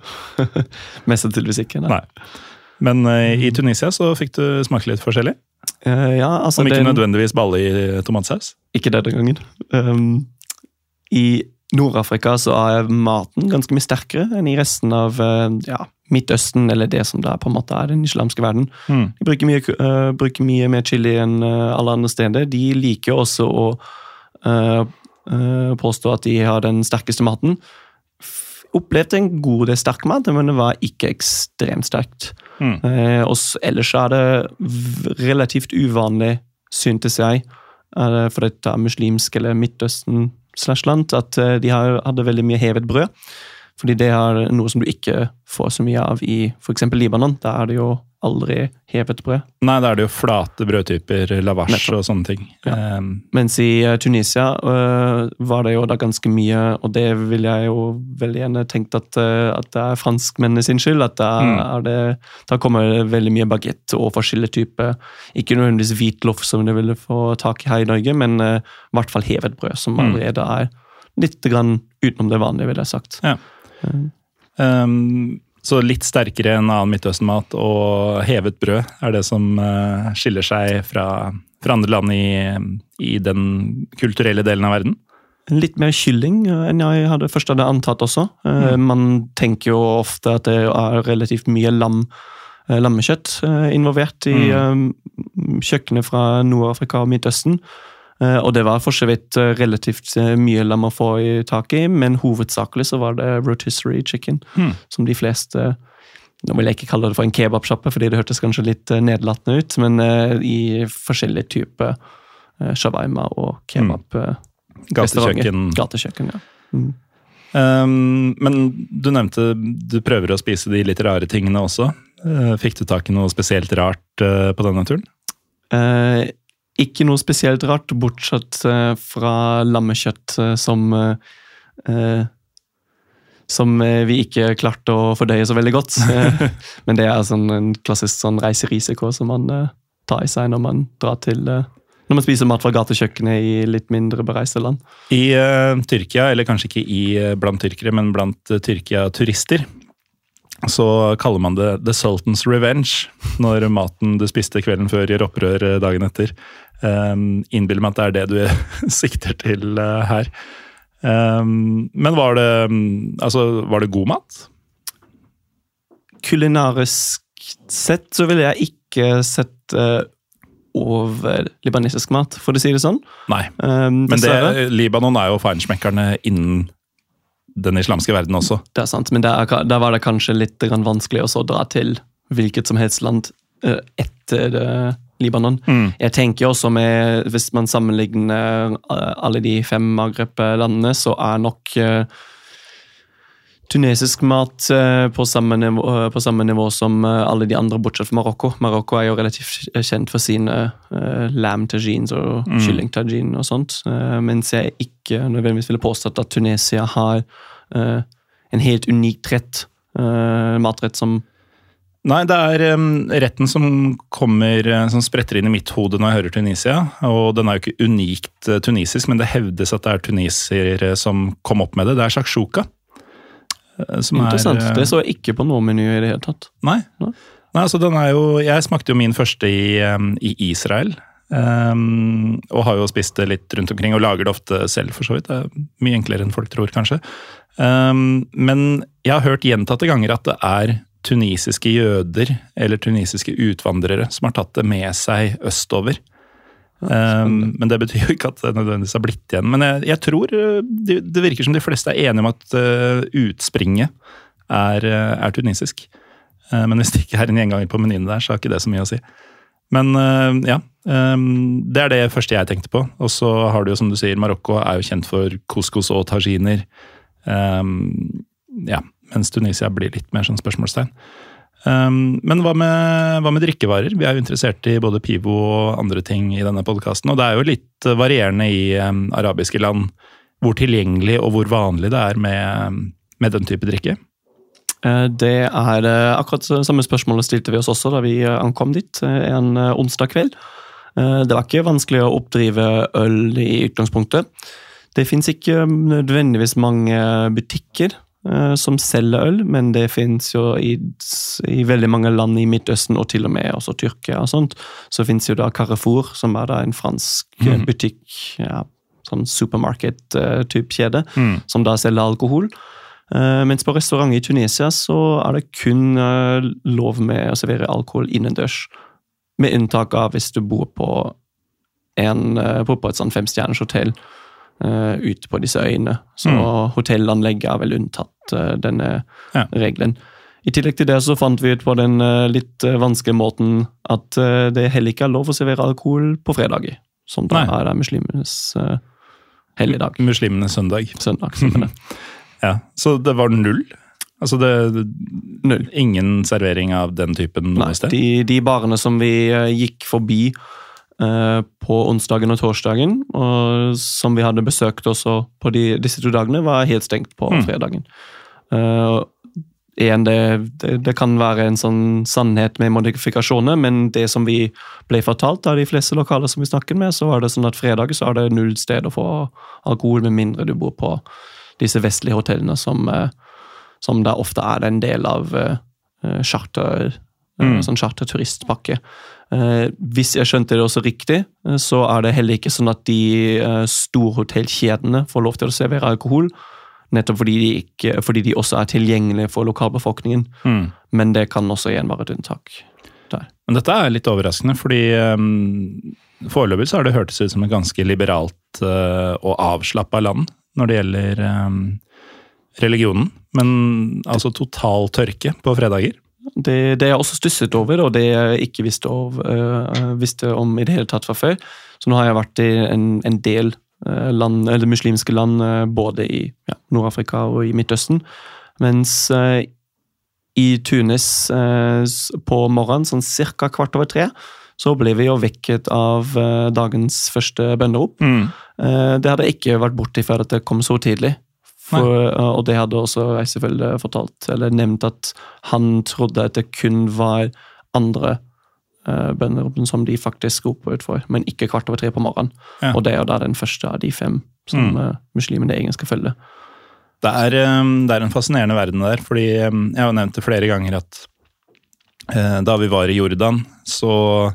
Mest sannsynligvis ikke. Nei. Nei. Men uh, i Tunisia så fikk du smake litt forskjellig. Uh, ja, altså Om ikke den, nødvendigvis balle i tomatsaus. Ikke denne gangen. Um, I Nord-Afrika så er maten ganske mye sterkere enn i resten av uh, ja, Midtøsten, eller det som da på en måte er den islamske verden. Mm. De bruker mye, uh, bruker mye mer chili enn uh, alle andre steder. De liker også å uh, påstå at de har den sterkeste maten. Opplevde en god del sterk mat, men det var ikke ekstremt sterkt. Mm. Ellers er det relativt uvanlig, syntes jeg, for dette muslimske muslimsk eller Midtøsten slash land, at de har, hadde veldig mye hevet brød. Fordi det er noe som du ikke får så mye av i f.eks. Libanon. Der er det jo aldri hevet brød. Nei, da er det jo flate brødtyper, lavasj og sånne ting. Um, Mens i eh, Tunisia uh, var det jo da ganske mye, og det vil jeg jo veldig gjerne tenkt at, uh, at det er franskmennene sin skyld. At da, Mm. det, da kommer det veldig mye bagett og forskjellige typer Ikke nødvendigvis hvitloff som du ville få tak i her i Norge, men uh, i hvert fall hevet brød, som Mm. allerede er litt grann utenom det vanlige, ville jeg sagt. Ja. Um, så litt sterkere enn annen Midtøsten-mat og hevet brød er det som uh, skiller seg fra, fra andre land i, i den kulturelle delen av verden. Litt mer kylling øh, enn jeg hadde først hadde antatt også. Eh, Man tenker jo ofte at det er relativt mye lam, uh, lammekjøtt eh, involvert i eh, kjøkkenet fra Nord-Afrika og Midtøsten. Eh, Og det var for så vidt eh, relativt eh, mye la å få i tak i, men hovedsakelig så var det rotisserie chicken, Hmm. som de fleste nå vil jeg ikke kalle det for en kebabsjappe, fordi det hørtes kanskje litt nedlatende ut, men i forskjellige typer shawarma og kebab. eh, Gatekjøkken. Ja. Um, men du nevnte du prøver å spise de litt rare tingene også. Fikk du tak i noe spesielt rart på denne turen? Eh, ikke noe spesielt rart, bortsett eh, fra lammekjøtt eh, som eh, Som vi ikke klarte å fordøye så veldig godt. Men det er sånn en klassisk sånn reiserisiko som man tar i seg når man drar til Når man spiser mat fra gatekjøkkenet i litt mindre bereiste land. I uh, Tyrkia, eller kanskje ikke i, blant tyrkere, men blant uh, Tyrkia-turister, så kaller man det The Sultan's Revenge når maten du spiste kvelden før gjør opprør eh, dagen etter. Um, Innbiller meg at det er det du sikter til uh, her. Um, men var det, um, altså, var det god mat? Kulinarisk sett så ville jeg ikke sett uh, over libanesisk mat, for å si det sånn. Nei. Um, Men det. Libanon er jo feinschmeckerne innen den islamske verden også. Det er sant, men der, der var det kanskje litt vanskelig å dra til hvilket som helst land eh, etter eh, Libanon. Mm. Jeg tenker også med, Hvis man sammenligner eh, alle de fem Maghreb-landene, så er nok tunesisk mat eh, på samme, nivå, eh, på samme nivå som eh, alle de andre, bortsett fra Marokko. Marokko er jo relativt kjent for sine uh, lamb tagines og Mm. kylling tagine og sånt. Uh, mens jeg ikke nødvendigvis ville påstått at Tunisia har uh, en helt unik rett. Uh, matrett som Nei, det er um, retten som kommer, som spretter inn i mitt hode når jeg hører Tunisia. Og den er jo ikke unikt tunisisk, men det hevdes at det er tunisiere som kom opp med det. Det er shakshuka. Eh, Som Interessant. Er, eh, det så jeg ikke på noe meny i det hele tatt. Nei. Nei. Nei, altså den er jo Jeg smakte jo min første i, i Israel. Um, og har jo spist det litt rundt omkring, og lager det ofte selv, for så vidt. Det er mye enklere enn folk tror, kanskje. Um, men jeg har hørt gjentatte ganger at det er tunisiske jøder eller tunisiske utvandrere som har tatt det med seg østover. Um, men det betyr jo ikke at det nødvendigvis har blitt igjen. Men jeg, jeg tror uh, det, det virker som de fleste er enige om at uh, utspringet er, uh, er tunisisk. Uh, men hvis det ikke er en gjenganger på menyen der, så har ikke det så mye å si. Men uh, ja, um, det er det første jeg tenkte på. Og så har du jo, som du sier, Marokko er jo kjent for couscous og taginer. Um, ja, mens Tunisia blir litt mer sånn spørsmålstegn. Um, men hva med, hva med drikkevarer? Vi er jo interessert i både Pivo og andre ting i denne podkasten. Og det er jo litt varierende i um, arabiske land hvor tilgjengelig og hvor vanlig det er med, med den type drikke. Eh, Det er eh, akkurat samme spørsmålet stilte vi oss også da vi eh, ankom dit en onsdag kveld. Det var ikke vanskelig å oppdrive øl i utgangspunktet. Det fins ikke nødvendigvis mange butikker som selger øl, men det fins jo i, i veldig mange land i Midtøsten, og til og med også Tyrkia og sånt. Så fins jo da Carrefour, som er da en fransk eh, Mhm. butikk, ja, sånn supermarket-type kjede, Mm. som da selger alkohol. Eh, mens på restaurant i Tunisia så er det kun eh, lov med å servere alkohol innendørs. Med unntak av hvis du bor på, en, eh, på et sånn femstjerners hotell eh, ute på disse øyene. Så Mm. hotellanlegget er vel unntatt eh, denne Ja. regelen. I tillegg til det så fant vi ut på den eh, litt eh, vanskelige måten at eh, det heller ikke er lov å servere alkohol på fredager. Som da Nei. er muslimenes uh, helligdag. Muslimenes søndag. Søndag. som det. Ja, Så det var null? Altså det, Null. Ingen servering av den typen noe Nei, sted? de, de barene som vi eh, gikk forbi eh, på onsdagen og torsdagen, og som vi hadde besøkt også på de, disse to dagene, var helt stengt på Mm. fredagen. Uh, igjen, det, det, det kan være en sånn sannhet med modifikasjoner, men det som vi ble fortalt av de fleste lokaler som vi snakket med, så var det sånn at fredag så er det null sted å få alkohol, med mindre du bor på disse vestlige hotellene som, eh, som da ofte er en del av eh, eh, charter, eh, Mm. sånn charterturistpakke. Eh, hvis jeg skjønte det også riktig, eh, så er det heller ikke sånn at de eh, storhotellkjedene får lov til å servere alkohol. Nettopp fordi de, ikke, fordi de også er tilgjengelige for lokalbefolkningen. Mm. Men det kan også igjen være et unntak. Der. Men dette er litt overraskende, fordi um, foreløpig så har det hørtes ut som et ganske liberalt uh, og avslappa land når det gjelder um, religionen. Men altså total tørke på fredager. Det, det jeg også stusset over, og det jeg ikke visste, av, uh, visste om i det hele tatt fra før Så nå har jeg vært i en, en del uh, land, eller muslimske land, uh, både i ja, Nord-Afrika og i Midtøsten. Mens i Tunis på morgenen, sånn ca. kvart over tre, så ble vi jo vekket av dagens første bønnerop. Eh, Det hadde jeg ikke vært borti før at det kom så tidlig. For, eh, og det hadde også Reisefølge fortalt, eller nevnt at han trodde at det kun var andre uh, bønder som de faktisk roper ut for, men ikke kvart over tre på morgenen. Ja. Og det er jo da den første av de fem som Mm. uh, muslimene egentlig skal følge. Det er, det er en fascinerende verden der, fordi jeg har nevnt det flere ganger at uh, da vi var i Jordan, så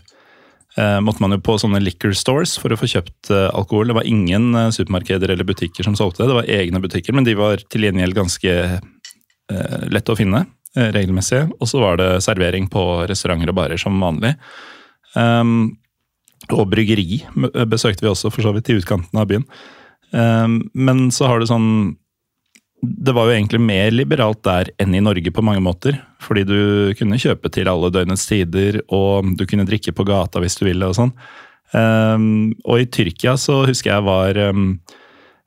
måtte man jo på sånne liquor stores for å få kjøpt eh, alkohol. Det var ingen eh, supermarkeder eller butikker som solgte det, det var egne butikker, men de var til gjengjeld ganske eh, lette å finne eh, regelmessig. Og så var det servering på restauranter og barer som vanlig. Um, og bryggeri besøkte vi også, for så vidt, i utkanten av byen. Um, men så har du sånn det var jo egentlig mer liberalt der enn i Norge på mange måter. Fordi du kunne kjøpe til alle døgnets tider, og du kunne drikke på gata hvis du ville og sånn. Um, og i Tyrkia så husker jeg var um,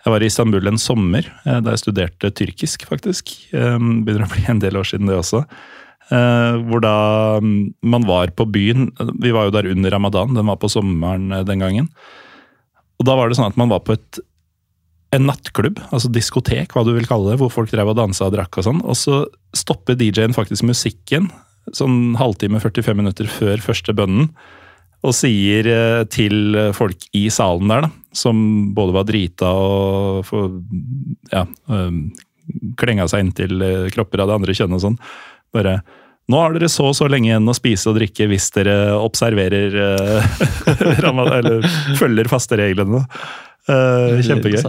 Jeg var i Istanbul en sommer uh, da jeg studerte tyrkisk, faktisk. Um, begynner å bli en del år siden det også. Uh, hvor da man var på byen Vi var jo der under ramadan, den var på sommeren uh, den gangen. Og da var det sånn at man var på et en nattklubb, altså diskotek, hva du vil kalle det, hvor folk drev og dansa og drakk og sånn. Og så stopper DJ-en faktisk musikken sånn halvtime, 45 minutter før første bønnen. Og sier eh, til folk i salen der, da, som både var drita og for, ja, øh, klenga seg inntil eh, kropper av det andre kjønnet og sånn, bare nå har dere så og så lenge igjen å spise og drikke hvis dere observerer eller følger faste reglene. Uh, kjempegøy.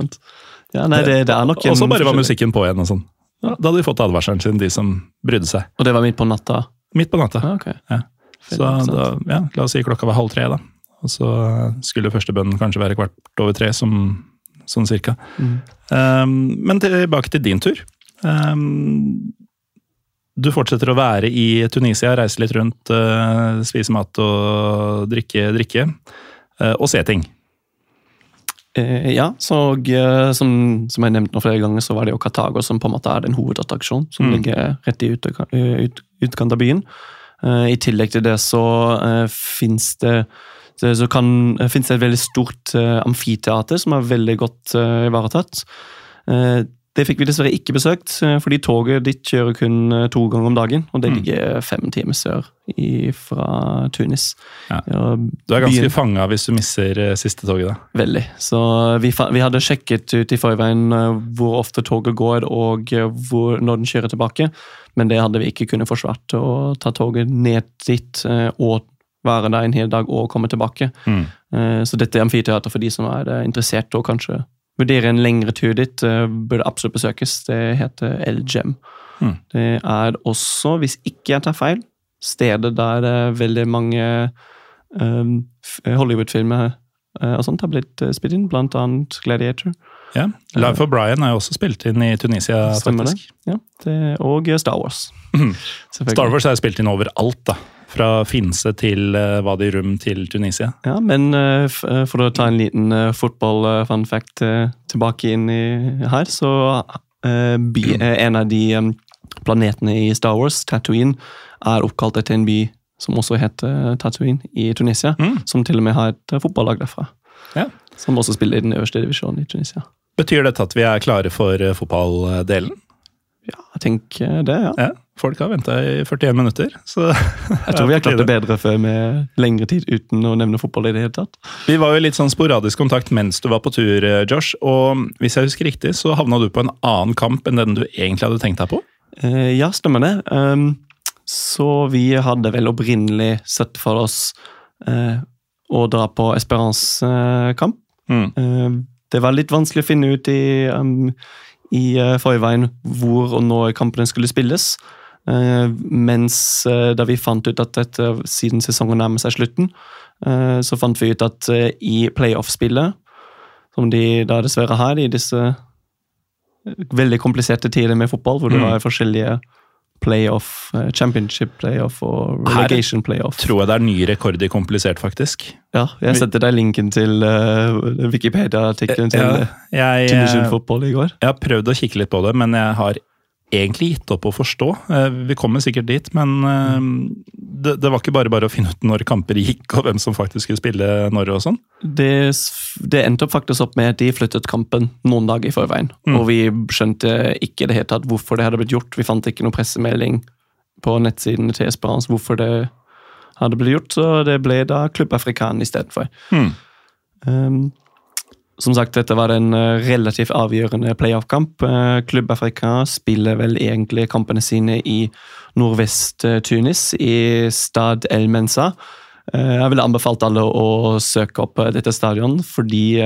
Ja, nei, det, det er nok Og så bare var musikken på igjen. og sånn. Ja, da hadde de fått advarselen sin, de som brydde seg. Og det var midt på natta? Midt på natta. Ah, okay. ja. Så da, ja, la oss si klokka var halv tre, da. Og så skulle første bønnen kanskje være kvart over tre, som, sånn cirka. Mm. Um, men tilbake til din tur. Um, du fortsetter å være i Tunisia, reise litt rundt, uh, spise mat og drikke, drikke. Uh, og se ting. Eh, ja, så eh, som, som, jeg nevnte nå flere ganger, så var det jo Katago som på en måte er den hovedattraksjonen som mm. ligger rett i utkant ut, ut av byen. Uh, I tillegg til det så uh, fins det så kan, finnes det et veldig stort uh, amfiteater som er veldig godt uh, ivaretatt. Uh, det fikk vi dessverre ikke besøkt, eh, fordi toget ditt kjører kun eh, to ganger om dagen. Og det mm. ligger fem timer sør i, fra Tunis. Ja. Du er ganske fanga hvis du misser eh, siste toget, da. Veldig. Så vi, vi hadde sjekket ut i forveien hvor ofte toget går og hvor, når den kjører tilbake, men det hadde vi ikke kunnet forsvart. Å ta toget ned dit og være der en hel dag og komme tilbake. Mm. Så dette er amfiteater for de som er interessert og kanskje vurdere en lengre tur dit, uh, burde absolutt besøkes. Det heter El Gem. Mm. Det er også, hvis ikke jeg tar feil, stedet der uh, veldig mange um, Hollywood-filmer og sånt har blitt spilt inn, blant annet Gladiator. Ja, Life for Brian er jo også spilt inn i Tunisia, Stemmer faktisk. Det. Ja, det, og Star Wars. Mm. Star Wars er spilt inn overalt, da. Fra Finse til uh, Wadi Rum til Tunisia. Ja, men uh, for å ta en liten fotball-funfact tilbake inn i, her, så by, en av de planetene i Star Wars, Tatooine, er oppkalt etter en by som også heter Tatooine i Tunisia. Mm. Som til og med har et fotballag derfra. Ja. Som også spiller i den øverste divisjonen i Tunisia. Betyr dette at vi er klare for fotballdelen? Ja, jeg tenker det, ja. ja folk har venta i 41 minutter. Så jeg tror vi har klart det bedre før med lengre tid uten å nevne fotball i det hele tatt. Vi var jo litt sånn sporadisk kontakt mens du var på tur, eh, Josh. Og hvis jeg husker riktig, så havna du på en annen kamp enn den du egentlig hadde tenkt deg på? Eh, ja, stemmer det. Um, så vi hadde vel opprinnelig sett for oss uh, å dra på Esperance-kamp. Mm. Uh, det var litt vanskelig å finne ut i um, i forveien hvor og når kampene skulle spilles. Uh, mens uh, da vi fant ut at dette, siden sesongen nærmer seg slutten, så fant vi ut at i playoff-spillet, som de da dessverre har i disse veldig kompliserte tider med fotball, hvor mm. du har forskjellige playoff, eh, championship playoff og relegation playoff. Tror jeg det er ny rekord i komplisert, faktisk. Ja, jeg setter deg linken til Wikipedia-artikkelen til ja, jeg, Tunisian Football i går. Jeg har prøvd å kikke litt på det, men jeg har egentlig gitt opp å forstå. Eh, vi kommer sikkert dit, men eh, det, det, var ikke bare bare å finne ut når kamper gikk, og hvem som faktisk skulle spille når og sånn? Det, det endte faktisk opp med at de flyttet kampen noen dager i forveien. Mm. Og vi skjønte ikke det hele tatt hvorfor det hadde blitt gjort. Vi fant ikke noen pressemelding på nettsidene til Esperance hvorfor det hadde blitt gjort, så det ble da Klubb Afrikan istedenfor. Mm. Um, som sagt, dette var en eh, relativt avgjørende playoff-kamp. Eh, Klubb Afrika spiller vel egentlig kampene sine i nordvest-Tunis, i Stad El Mensa. Eh, jeg ville anbefalt alle å søke opp dette stadion, fordi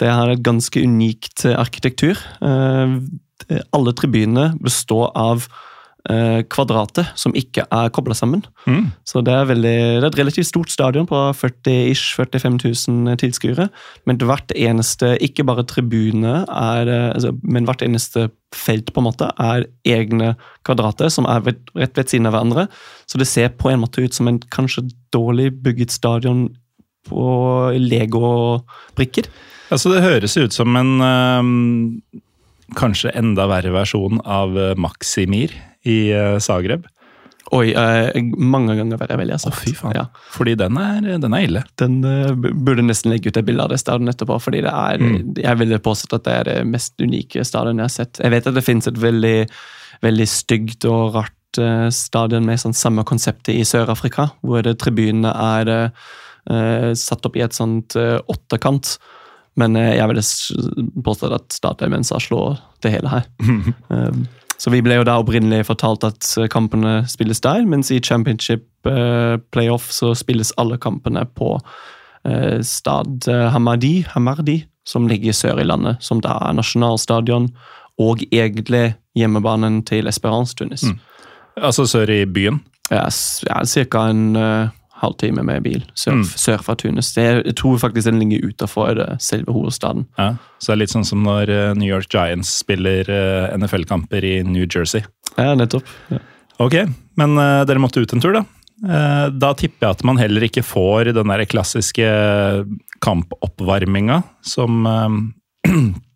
det har et ganske unikt arkitektur. Alle tribunene består av eh, kvadrater som ikke er kobla sammen. Mm. Så det er, veldig, det er et relativt stort stadion på 40-ish 45 000 tilskuere. Men hvert eneste, ikke bare tribune, er, altså, men hvert eneste felt på en måte er egne kvadrater som er ved, rett ved siden av hverandre. Så det ser på en måte ut som en kanskje dårlig bygget stadion på Lego-brikker. Altså, det høres ut som en eh, kanskje enda verre versjon av eh, Maximir i eh, Zagreb. Oi, eh, mange ganger verre, vil jeg si. Fy faen. Ja. Fordi den er, den er ille. Den uh, burde nesten legge ut et bilde av det stadionet etterpå, fordi det er Mm. Jeg ville påstått at det er det mest unike stadionet jeg har sett. Jeg vet at det finnes et veldig, veldig stygt og rart uh, stadion med sånn samme konseptet i Sør-Afrika, hvor det, tribunene er uh, satt opp i et sånt åttekant. Men jeg ville påstått at Stadion Mensa slår det hele her. Um, så vi ble jo da opprinnelig fortalt at eh, kampene spilles der, mens i championship eh, playoff så spilles alle kampene på eh, Stad eh, Hamadi, Hamardi, som ligger sør i landet, som da er nasjonalstadion og egentlig hjemmebanen til Esperance Tunis. Mm. Altså sør i byen. Ja, ca. En eh, halvtime med bil sør, Mm. sør fra Tunis. Det, jeg tror faktisk den ligger utenfor eh, selve hovedstaden. Ja. Så det er litt sånn som når eh, New York Giants spiller eh, NFL-kamper i New Jersey. Ja, nettopp. Ja. Ok, men uh, dere måtte ut en tur, da. Uh, da tipper jeg at man heller ikke får den der klassiske kampoppvarminga som eh,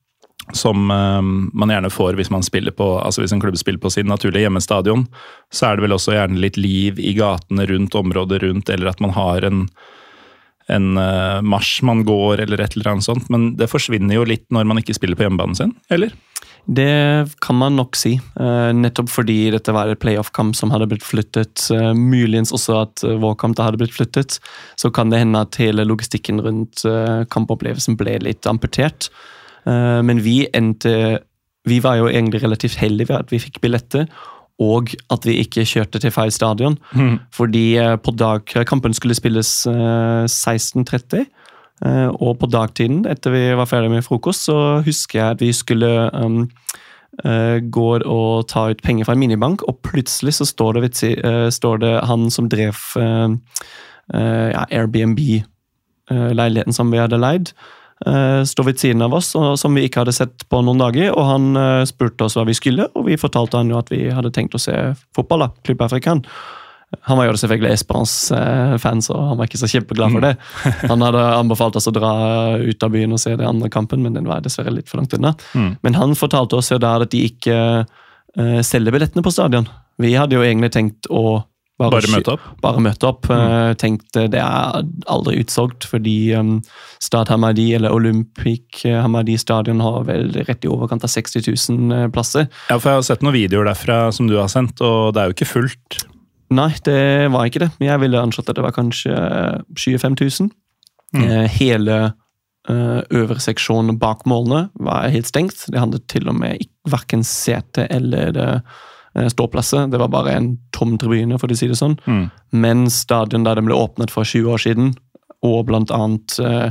som eh, man gjerne får hvis man spiller på, altså hvis en klubb spiller på sin naturlige hjemmestadion. Så er det vel også gjerne litt liv i gatene rundt området rundt, eller at man har en en eh, marsj man går, eller et eller annet sånt. Men det forsvinner jo litt når man ikke spiller på hjemmebanen sin, eller? Det kan man nok si. eh, nettopp fordi dette var et playoff-kamp som hadde blitt flyttet. muligens også at vår kamp hadde blitt flyttet. Så kan det hende at hele logistikken rundt kampopplevelsen ble litt amputert. Eh, men vi endte Vi var jo egentlig relativt heldige ved at vi fikk billetter. Og at vi ikke kjørte til feil stadion. Fordi eh, på dag, kampen skulle spilles eh, 16.30. Eh, og på dagtiden, etter vi var ferdig med frokost, så husker jeg at vi skulle um, uh, gå og ta ut penger fra en minibank, og plutselig så står det, vitsi, si- eh, står det han som drev uh, uh, ja, Airbnb-leiligheten som vi hadde leid, står ved siden av oss, som vi ikke hadde sett på noen dager. og Han eh, spurte oss hva vi skulle, og vi fortalte han jo at vi hadde tenkt å se fotball. da, Klubb Afrikan. Han var jo selvfølgelig Esperance-fan, så han var ikke så kjempeglad for det. Han hadde anbefalt oss å dra ut av byen og se den andre kampen, men den var dessverre litt for langt unna. Mm. Men han fortalte oss jo da at de ikke eh, selger billettene på stadion. Vi hadde jo egentlig tenkt å Bare bare møte opp? Bare møte opp. Mm. tenkte det er aldri utsolgt, fordi um, Stad Hamadi, eller Olympic Hamadi stadion, har vel rett i overkant av 60 000 eh, plasser. Ja, for jeg har sett noen videoer derfra som du har sendt, og det er jo ikke fullt. Nei, det var ikke det. Jeg ville anslått at det var kanskje 25 000. Mm. Hele eh, øvre seksjon bak målene var helt stengt. Det handlet til og med verken sete eller det, eh, ståplasser. Det var bare en tom tribune, for å si det sånn. Mm. Men stadion der den ble åpnet for 20 år siden, og blant annet eh,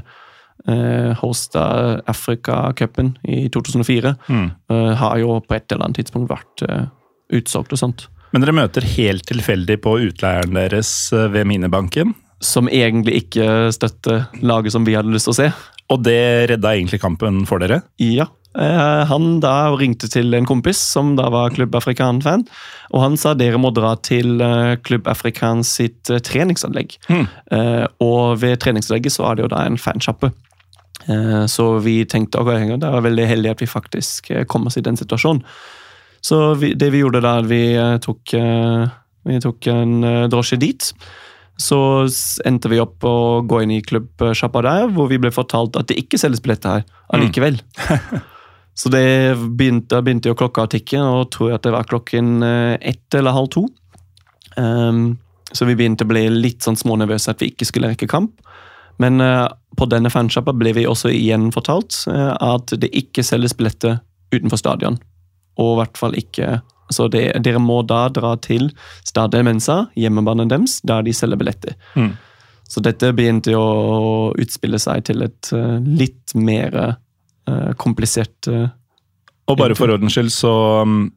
eh, hosta Afrika-cupen i 2004, Mm. eh, har jo på et eller annet tidspunkt vært eh, utsolgt og sånt. Men dere møter helt tilfeldig på utleieren deres eh, ved minnebanken? som egentlig ikke støtter laget som vi hadde lyst til å se. Og det redda egentlig kampen for dere? Ja. Eh, Han da ringte til en kompis som da var Klubb Afrikan-fan, og han sa dere må dra til eh, Klubb Afrikan sitt eh, treningsanlegg. Mm. Eh, Og ved treningsanlegget så er det jo da en fansjappe. Eh, Så vi tenkte ok, det var veldig heldig at vi faktisk eh, kom oss i den situasjonen. Så vi, det vi gjorde da, vi eh, tok, eh, vi tok en eh, drosje dit. Så endte vi opp å gå inn i klubbsjappa der, hvor vi ble fortalt at det ikke selges billetter her allikevel. Så det begynte, da begynte jo klokka å tikke, og tror jeg at det var klokken eh, ett eller halv to. Um, så vi begynte å bli litt sånn smånervøse at vi ikke skulle rekke kamp. Men uh, på denne fansjappa ble vi også igjen fortalt uh, at det ikke selges billetter utenfor stadion. Og i hvert fall ikke Så det, dere må da dra til Stade Mensa, hjemmebanen deres, der de selger billetter. Mm. Så dette begynte jo å utspille seg til et uh, litt mer komplisert eh, Og bare for ordens skyld, så um,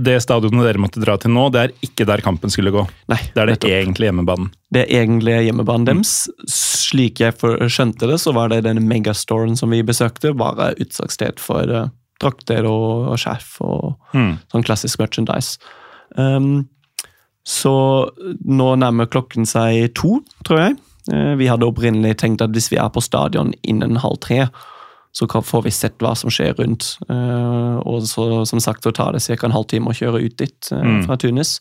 det stadionet dere måtte dra til nå, det er ikke der kampen skulle gå. Nei, Det er det nettopp. egentlig hjemmebanen. Det er egentlig hjemmebanen deres. Slik jeg skjønte det, så var det den megastoren som vi besøkte, bare utsalgssted for uh, drakter og, og skjerf og Mm. sånn klassisk merchandise. Um, så nå nærmer klokken seg to, tror jeg. Eh, vi hadde opprinnelig tenkt at hvis vi er på stadion innen halv tre, så får vi sett hva som skjer rundt. Eh, og så, som sagt så tar det ca. en halvtime å kjøre ut dit eh, Mm. fra Tunis.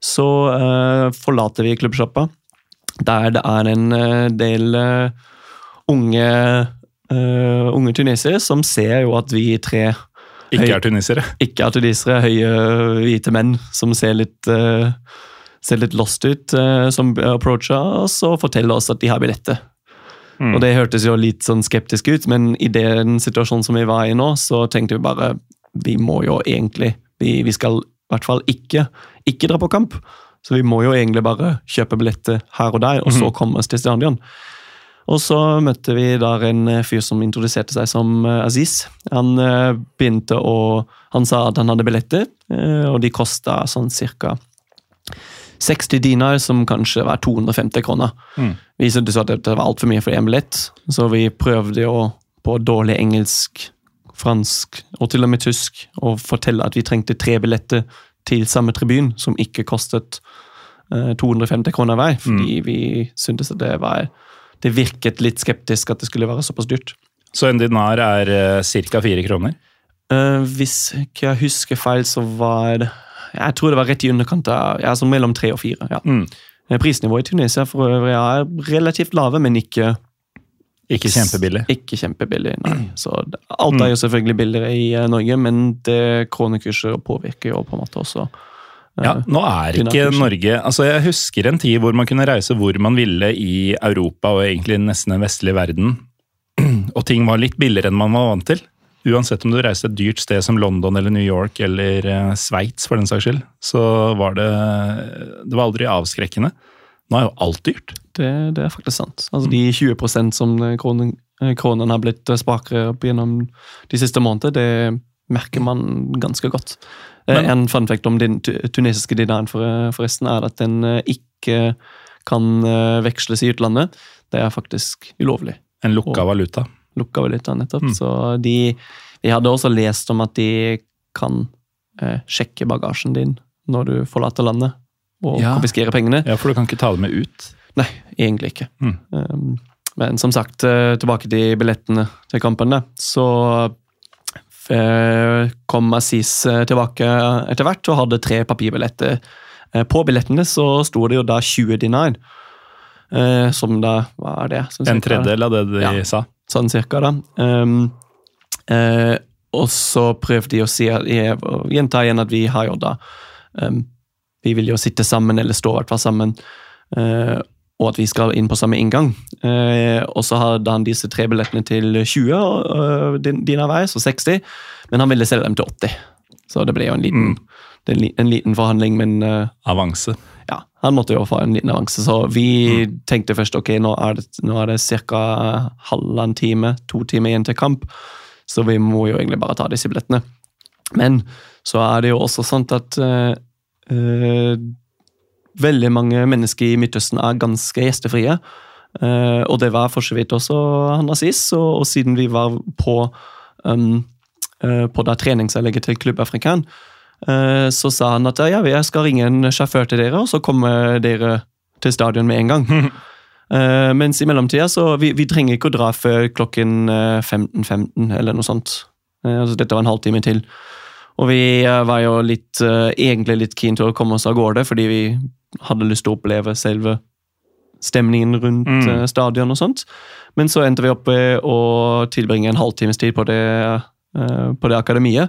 Så eh, forlater vi klubbsjappa, der det er en del unge, unge tunisere som ser jo at vi tre Ikke er tunisere. ikke er tunisere, høye, hvite menn som ser litt, uh, ser litt lost ut, uh, som approacher oss og forteller oss at de har billetter. Mm. Og Det hørtes jo litt sånn skeptisk ut, men i den situasjonen som vi var i nå, så tenkte vi bare vi må jo egentlig Vi, vi skal i hvert fall ikke, ikke dra på kamp. Så vi må jo egentlig bare kjøpe billetter her og der, og så komme oss til stadion. Og så møtte vi der en eh, fyr som introduserte seg som eh, Aziz. Han eh, begynte å Han sa at han hadde billetter, og de kosta sånn cirka 60 dinar, som kanskje var 250 kroner. Mm. Vi syntes at dette var altfor mye for en billett, så vi prøvde jo på dårlig engelsk, fransk og til og med tysk å fortelle at vi trengte tre billetter til samme tribun, som ikke kostet eh, 250 kroner hver, fordi vi syntes at det var det virket litt skeptisk at det skulle være såpass dyrt. Så en dinar er uh, ca. fire kroner. Eh, hvis ikke jeg husker feil, så var Jeg tror det var rett i underkant av sånn mellom tre og fire. ja. Mm. Eh, Prisnivået i Tunisia for øvrig er relativt lave, men ikke, Ikke kjempebillig. ikke kjempebillig. nei. Så Alt er jo selvfølgelig billigere i eh, Norge, men det kronekurset påvirker jo på en måte også. eh, Ja, nå er ikke Norge altså Jeg husker en tid hvor man kunne reise hvor man ville i Europa og egentlig nesten den vestlige verden. Og ting var litt billigere enn man var vant til. Uansett om du reiste et dyrt sted som London eller New York eller uh, Sveits, for den saks skyld, så var det Det var aldri avskrekkende. Nå er jo alt dyrt. Det, det er faktisk sant. Altså De 20% som eh, kronen, eh, kronen har blitt eh, spakere opp gjennom de siste månedene, det merker man ganske godt. Eh, Men- en fun fact om den tu- tunesiske dinaren for, eh, forresten er at den eh, ikke kan eh, veksles i utlandet. Det er faktisk ulovlig. En lukka valuta. Lukka da nettopp. Mm. Så de Vi hadde også lest om at de kan eh, sjekke bagasjen din når du forlater landet, og Ja. konfiskere pengene. Ja, for du kan ikke ta det med ut. Nei, egentlig ikke. Mm. Um, men som sagt, eh, tilbake til billettene til kampene. Så eh, kom Aziz eh, tilbake etter hvert og hadde tre papirbilletter. På billettene så sto det jo da 20 dinar. Som da Hva er det? En tredjedel av det de Ja. sa. Sånn cirka, da. Um, uh, og så prøvde de å si gjenta igjen at vi har jo da um, Vi vil jo sitte sammen, eller stå i hvert fall sammen. uh, og at vi skal inn på samme inngang. Eh, og så hadde han disse tre billettene til 20 uh, din, din hver, så 60. Men han ville selge dem til 80. Så det ble jo en liten, det er en, liten forhandling, men eh, Avanse. ja, han måtte jo få en liten avanse, så vi tenkte først ok, nå er det, nå er det ca. halvannen time, to timer igjen til kamp, så vi må jo egentlig bare ta disse billettene. Men så er det jo også sånn at uh, veldig mange mennesker i Midtøsten er ganske gjestefrie. Uh, og det var for så vidt også han Aziz, og, og siden vi var på um, uh, på treningsanlegget til Klubb Afrikan, så sa han at ja, jeg skal ringe en sjåfør til dere, og så kommer dere til stadion med en gang. Eh, mens i mellomtida så vi, vi trenger ikke å dra før klokken eh, 15.15 eller noe sånt. Eh, altså dette var en halvtime til. Og vi eh, var jo litt, eh, egentlig litt keen til å komme oss av gårde, fordi vi hadde lyst til å oppleve selve stemningen rundt Mm. eh, stadion og sånt. Men så endte vi opp med å tilbringe en halvtimes tid på det, eh, på det akademiet.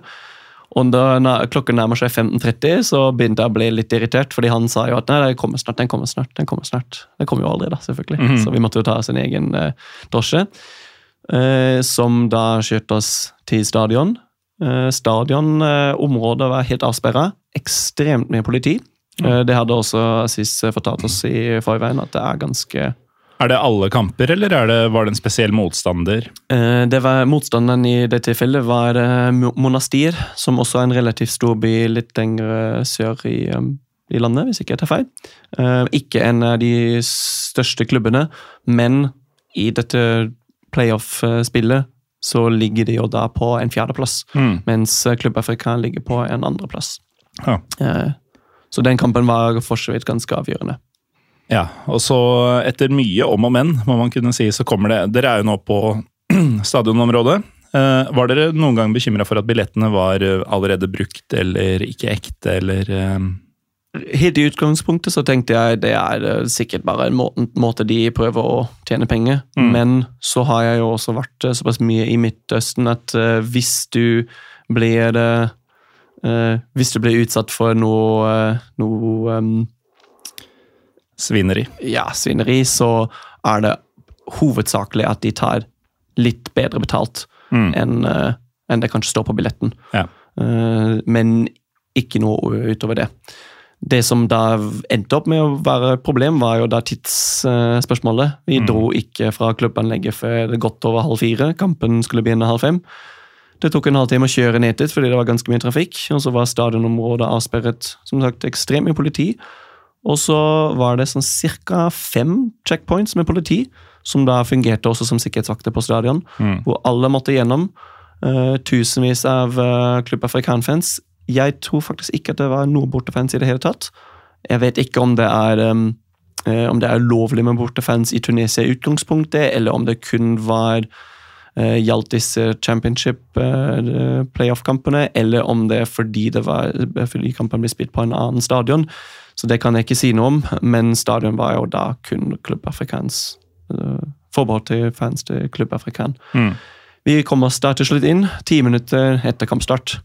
Og da klokken nærmer seg 15.30, så begynte jeg å bli litt irritert, fordi han sa jo at nei, den kommer snart, den kommer snart. Den kommer snart. Den kommer jo aldri, da, selvfølgelig. Mhm. Så vi måtte jo ta en egen eh, drosje, eh, som da skjøt oss til stadion. Eh, Stadionområdet var helt avsperra. Ekstremt mye politi. Eh, det hadde også Assis fortalt oss i forveien, at det er ganske Er det alle kamper, eller er det, var det en spesiell motstander? Eh, det var Motstanderen i det tilfellet var eh, Monastir, som også er en relativt stor by litt lenger sør i, um, i landet, hvis ikke jeg tar feil. Eh, Ikke en av de største klubbene, men i dette playoff-spillet så ligger de jo da på en fjerdeplass, Mm. mens Klubb Afrika ligger på en andreplass. Ja. Eh, Så den kampen var for så vidt ganske avgjørende. Ja, og så etter mye om og men, må man kunne si, så kommer det Dere er jo nå på stadionområdet. Eh, var dere noen gang bekymra for at billettene var eh, allerede brukt eller ikke ekte, eller eh, Helt i utgangspunktet så tenkte jeg det er sikkert bare en måte, måte de prøver å tjene penger. Mm. Men så har jeg jo også vært såpass mye i Midtøsten at hvis du blir eh, Hvis du blir utsatt for noe, noe svineri? ja, svineri, så er det hovedsakelig at de tar litt bedre betalt Mm. enn eh, enn det kanskje står på billetten. Ja. Eh, men ikke noe utover det. Det som da endte opp med å være et problem, var jo da tidsspørsmålet. Vi Mm. dro ikke fra klubbanlegget før godt over halv fire. Kampen skulle begynne halv fem. Det tok en halvtime å kjøre ned dit fordi det var ganske mye trafikk. Og så var stadionområdet avsperret, som sagt, ekstremt mye politi. Og så var det sånn ca. fem checkpoints med politi, som da fungerte også som sikkerhetsvakter på stadion, Mm. hvor alle måtte gjennom. Uh, tusenvis av uh, Klubb Afrikan-fans. Jeg tror faktisk ikke at det var noen bortefans i det hele tatt. Jeg vet ikke om det er um, uh, om det er lovlig med bortefans i Tunisia i utgangspunktet, eller om det kun var gjaldt disse championship eh, playoff-kampene, eller om det er fordi, det var, fordi kampen ble spilt på en annen stadion. Så det kan jeg ikke si noe om, men stadion var jo da kun Klubb Afrikans. Uh, forbeholdt til fans til Klubb Afrikan. Mm. Vi kom oss da til slutt inn, ti minutter etter kampstart.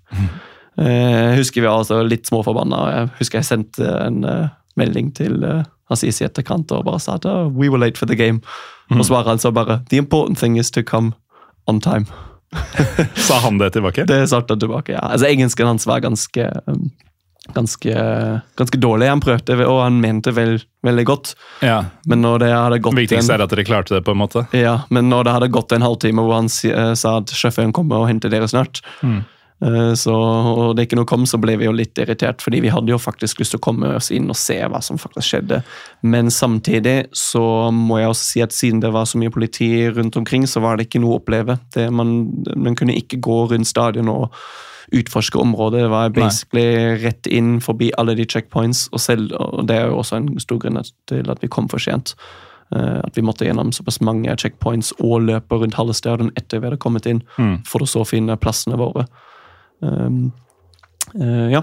Jeg husker vi var altså litt småforbanna. Jeg husker jeg sendte en eh, melding til Aziz i etterkant og bare sa at oh, we were late for the game. Og svaret han så bare the important thing is to come on time. Sa han det tilbake? Det svarte han tilbake, ja. Altså Engelsken hans var ganske um, ganske, ganske dårlig. Han prøvde, og han mente vel, veldig godt. Ja. Men når det hadde gått Viktigst er at dere klarte det, på en måte. ja, men når det hadde gått en halvtime hvor han eh, sa at sjåføren kommer og henter dere snart, Mm. Eh, så, og det ikke noe kom, så ble vi jo litt irritert, fordi vi hadde jo faktisk lyst til å komme oss inn og se hva som faktisk skjedde. Men samtidig så må jeg også si at siden det var så mye politi rundt omkring, så var det ikke noe å oppleve. Det, man, man kunne ikke gå rundt stadion og utforske området. Det var basically rett inn forbi alle de checkpoints, og, selv, og det er jo også en stor grunn til at vi kom for sent. Eh, At vi måtte gjennom såpass mange checkpoints og løpe rundt halve stadion etter vi hadde kommet inn, Mm. for å så finne plassene våre. Um, eh, ja.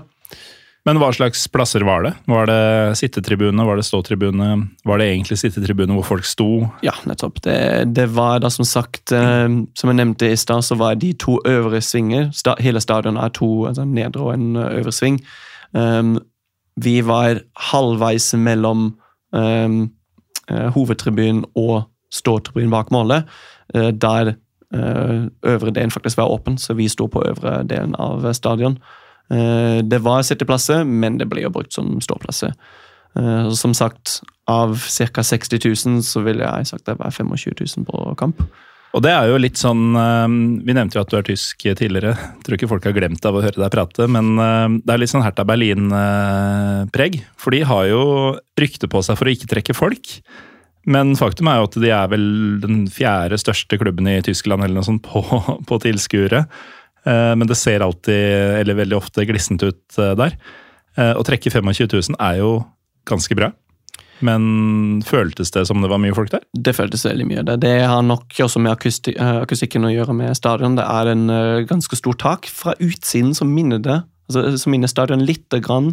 Men hva slags plasser var det? Var det sittetribune, var det ståtribune? Var det egentlig sittetribune hvor folk sto? ja, nettopp. Det, det var da som sagt eh, Som jeg nevnte i stad, så var de to øvre svinger Hele stadion er to altså en nedre og en øvre sving. Um, vi var halvveis mellom um, eh, hovedtribunen og ståtribunen bak målet, eh, der eh, øvre delen faktisk var åpen, så vi sto på øvre delen av stadion. Eh, det var sitteplasser, men det ble jo brukt som ståplasser. Eh, som sagt, av ca. 60 000 så ville jeg sagt det var 25 000 på kamp. Og det er jo litt sånn eh, Vi nevnte jo at du er tysk tidligere. Jeg tror ikke folk har glemt av å høre deg prate, men eh, det er litt sånn Hertha Berlin-preg. For de har jo rykte på seg for å ikke trekke folk. Men faktum er jo at de er vel den fjerde største klubben i Tyskland eller noe sånt på, på tilskuere. Eh, Men det ser alltid, eller veldig ofte, glissent ut eh, der. Eh, Å trekke 25 000 er jo ganske bra. Men føltes det som det var mye folk der? Det føltes veldig mye. Det, det har nok også med akusti akustikken å gjøre med stadion. Det er en ganske stor tak. Fra utsiden så minner det altså, så minner stadion lite grann,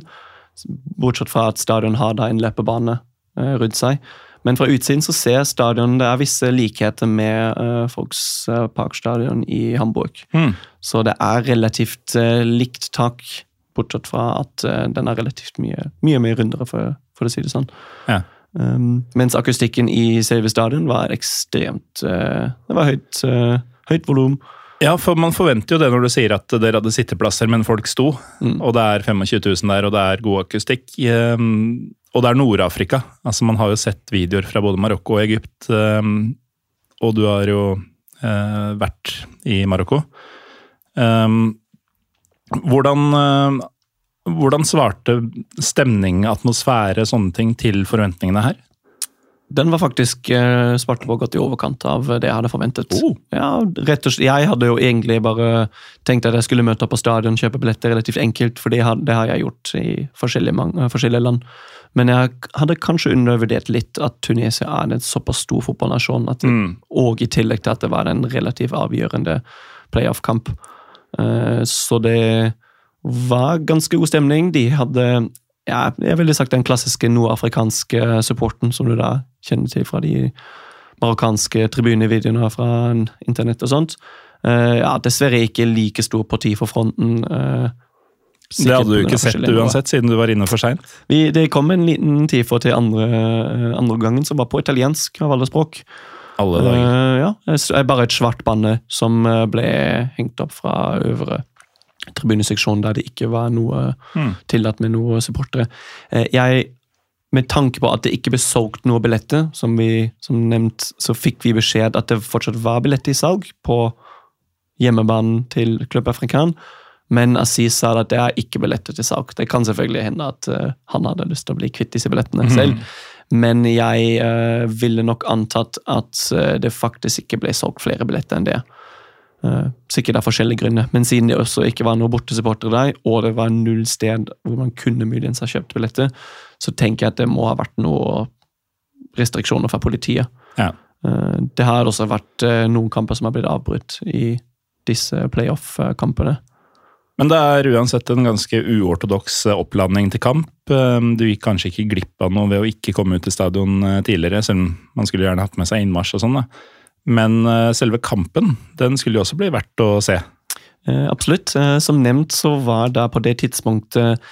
bortsett fra at stadion har da en løpebane rundt seg. Men fra utsiden så ser stadion det er visse likheter med uh, Folks uh, Parkstadion i Hamburg. Mm. Så det er relativt uh, likt tak, bortsett fra at uh, den er relativt mye, mye mer rundere, for, for å si det sånn. Ja. Um, mens akustikken i selve stadion var ekstremt uh, Det var høyt, uh, høyt volum. Ja, for man forventer jo det når du sier at dere hadde sitteplasser, men folk sto. Mm. Og det er 25 000 der, og det er god akustikk. Ehm, og det er Nord-Afrika. Altså, man har jo sett videoer fra både Marokko og Egypt, eh, og du har jo eh, vært i Marokko. Um, hvordan, hvordan svarte stemning, atmosfære, sånne ting til forventningene her? Den var faktisk eh, svart på godt i overkant av det jeg hadde forventet. Oh. Ja, rett og slett, Jeg hadde jo egentlig bare tenkt at jeg skulle møte opp på stadion, kjøpe billetter relativt enkelt, for det har, det har jeg gjort i forskjellige, mange, forskjellige, land. Men jeg hadde kanskje undervurdert litt at Tunisia er en såpass stor fotballnasjon, at det, Mm. og i tillegg til at det var en relativt avgjørende playoff-kamp. Uh, så det var ganske god stemning. De hadde ja, jeg ville sagt den klassiske nordafrikanske supporten som du da kjenner til fra de marokkanske tribunevideoene fra internett og sånt. Eh, ja, Dessverre ikke like stor parti for fronten. eh, Det hadde du ikke sett uansett, siden du var inne for seint. Det kom en liten tifo til andre, eh, andre gangen, som var på italiensk av alle språk. Alle dager. Uh, ja, bare et svart banne som eh, ble hengt opp fra øvre tribuneseksjon, der det ikke var noe Mm. tillatt med noen supportere. Jeg, med tanke på at det ikke ble solgt noen billetter, som vi som nevnt, så fikk vi beskjed at det fortsatt var billetter i salg på hjemmebanen til Club Afrikan. Men Aziz sa at det er ikke billetter til salg. Det kan selvfølgelig hende at uh, han hadde lyst til å bli kvitt disse billettene selv. Men jeg uh, ville nok antatt at uh, det faktisk ikke ble solgt flere billetter enn det. Sikkert av forskjellige grunner, men siden det også ikke var noen bortesupportere der, og det var null sted hvor man kunne muligens ha kjøpt billetter, så tenker jeg at det må ha vært noen restriksjoner fra politiet. Ja. Det har også vært noen kamper som har blitt avbrutt i disse playoff-kampene. Men det er uansett en ganske uortodoks eh, oppladning til kamp. Eh, Du gikk kanskje ikke glipp av noe ved å ikke komme ut til stadion eh, tidligere, selv om man skulle gjerne hatt med seg innmarsj og sånn. Men eh, selve kampen, den skulle jo også bli verdt å se. Absolutt. Som nevnt så var da på det tidspunktet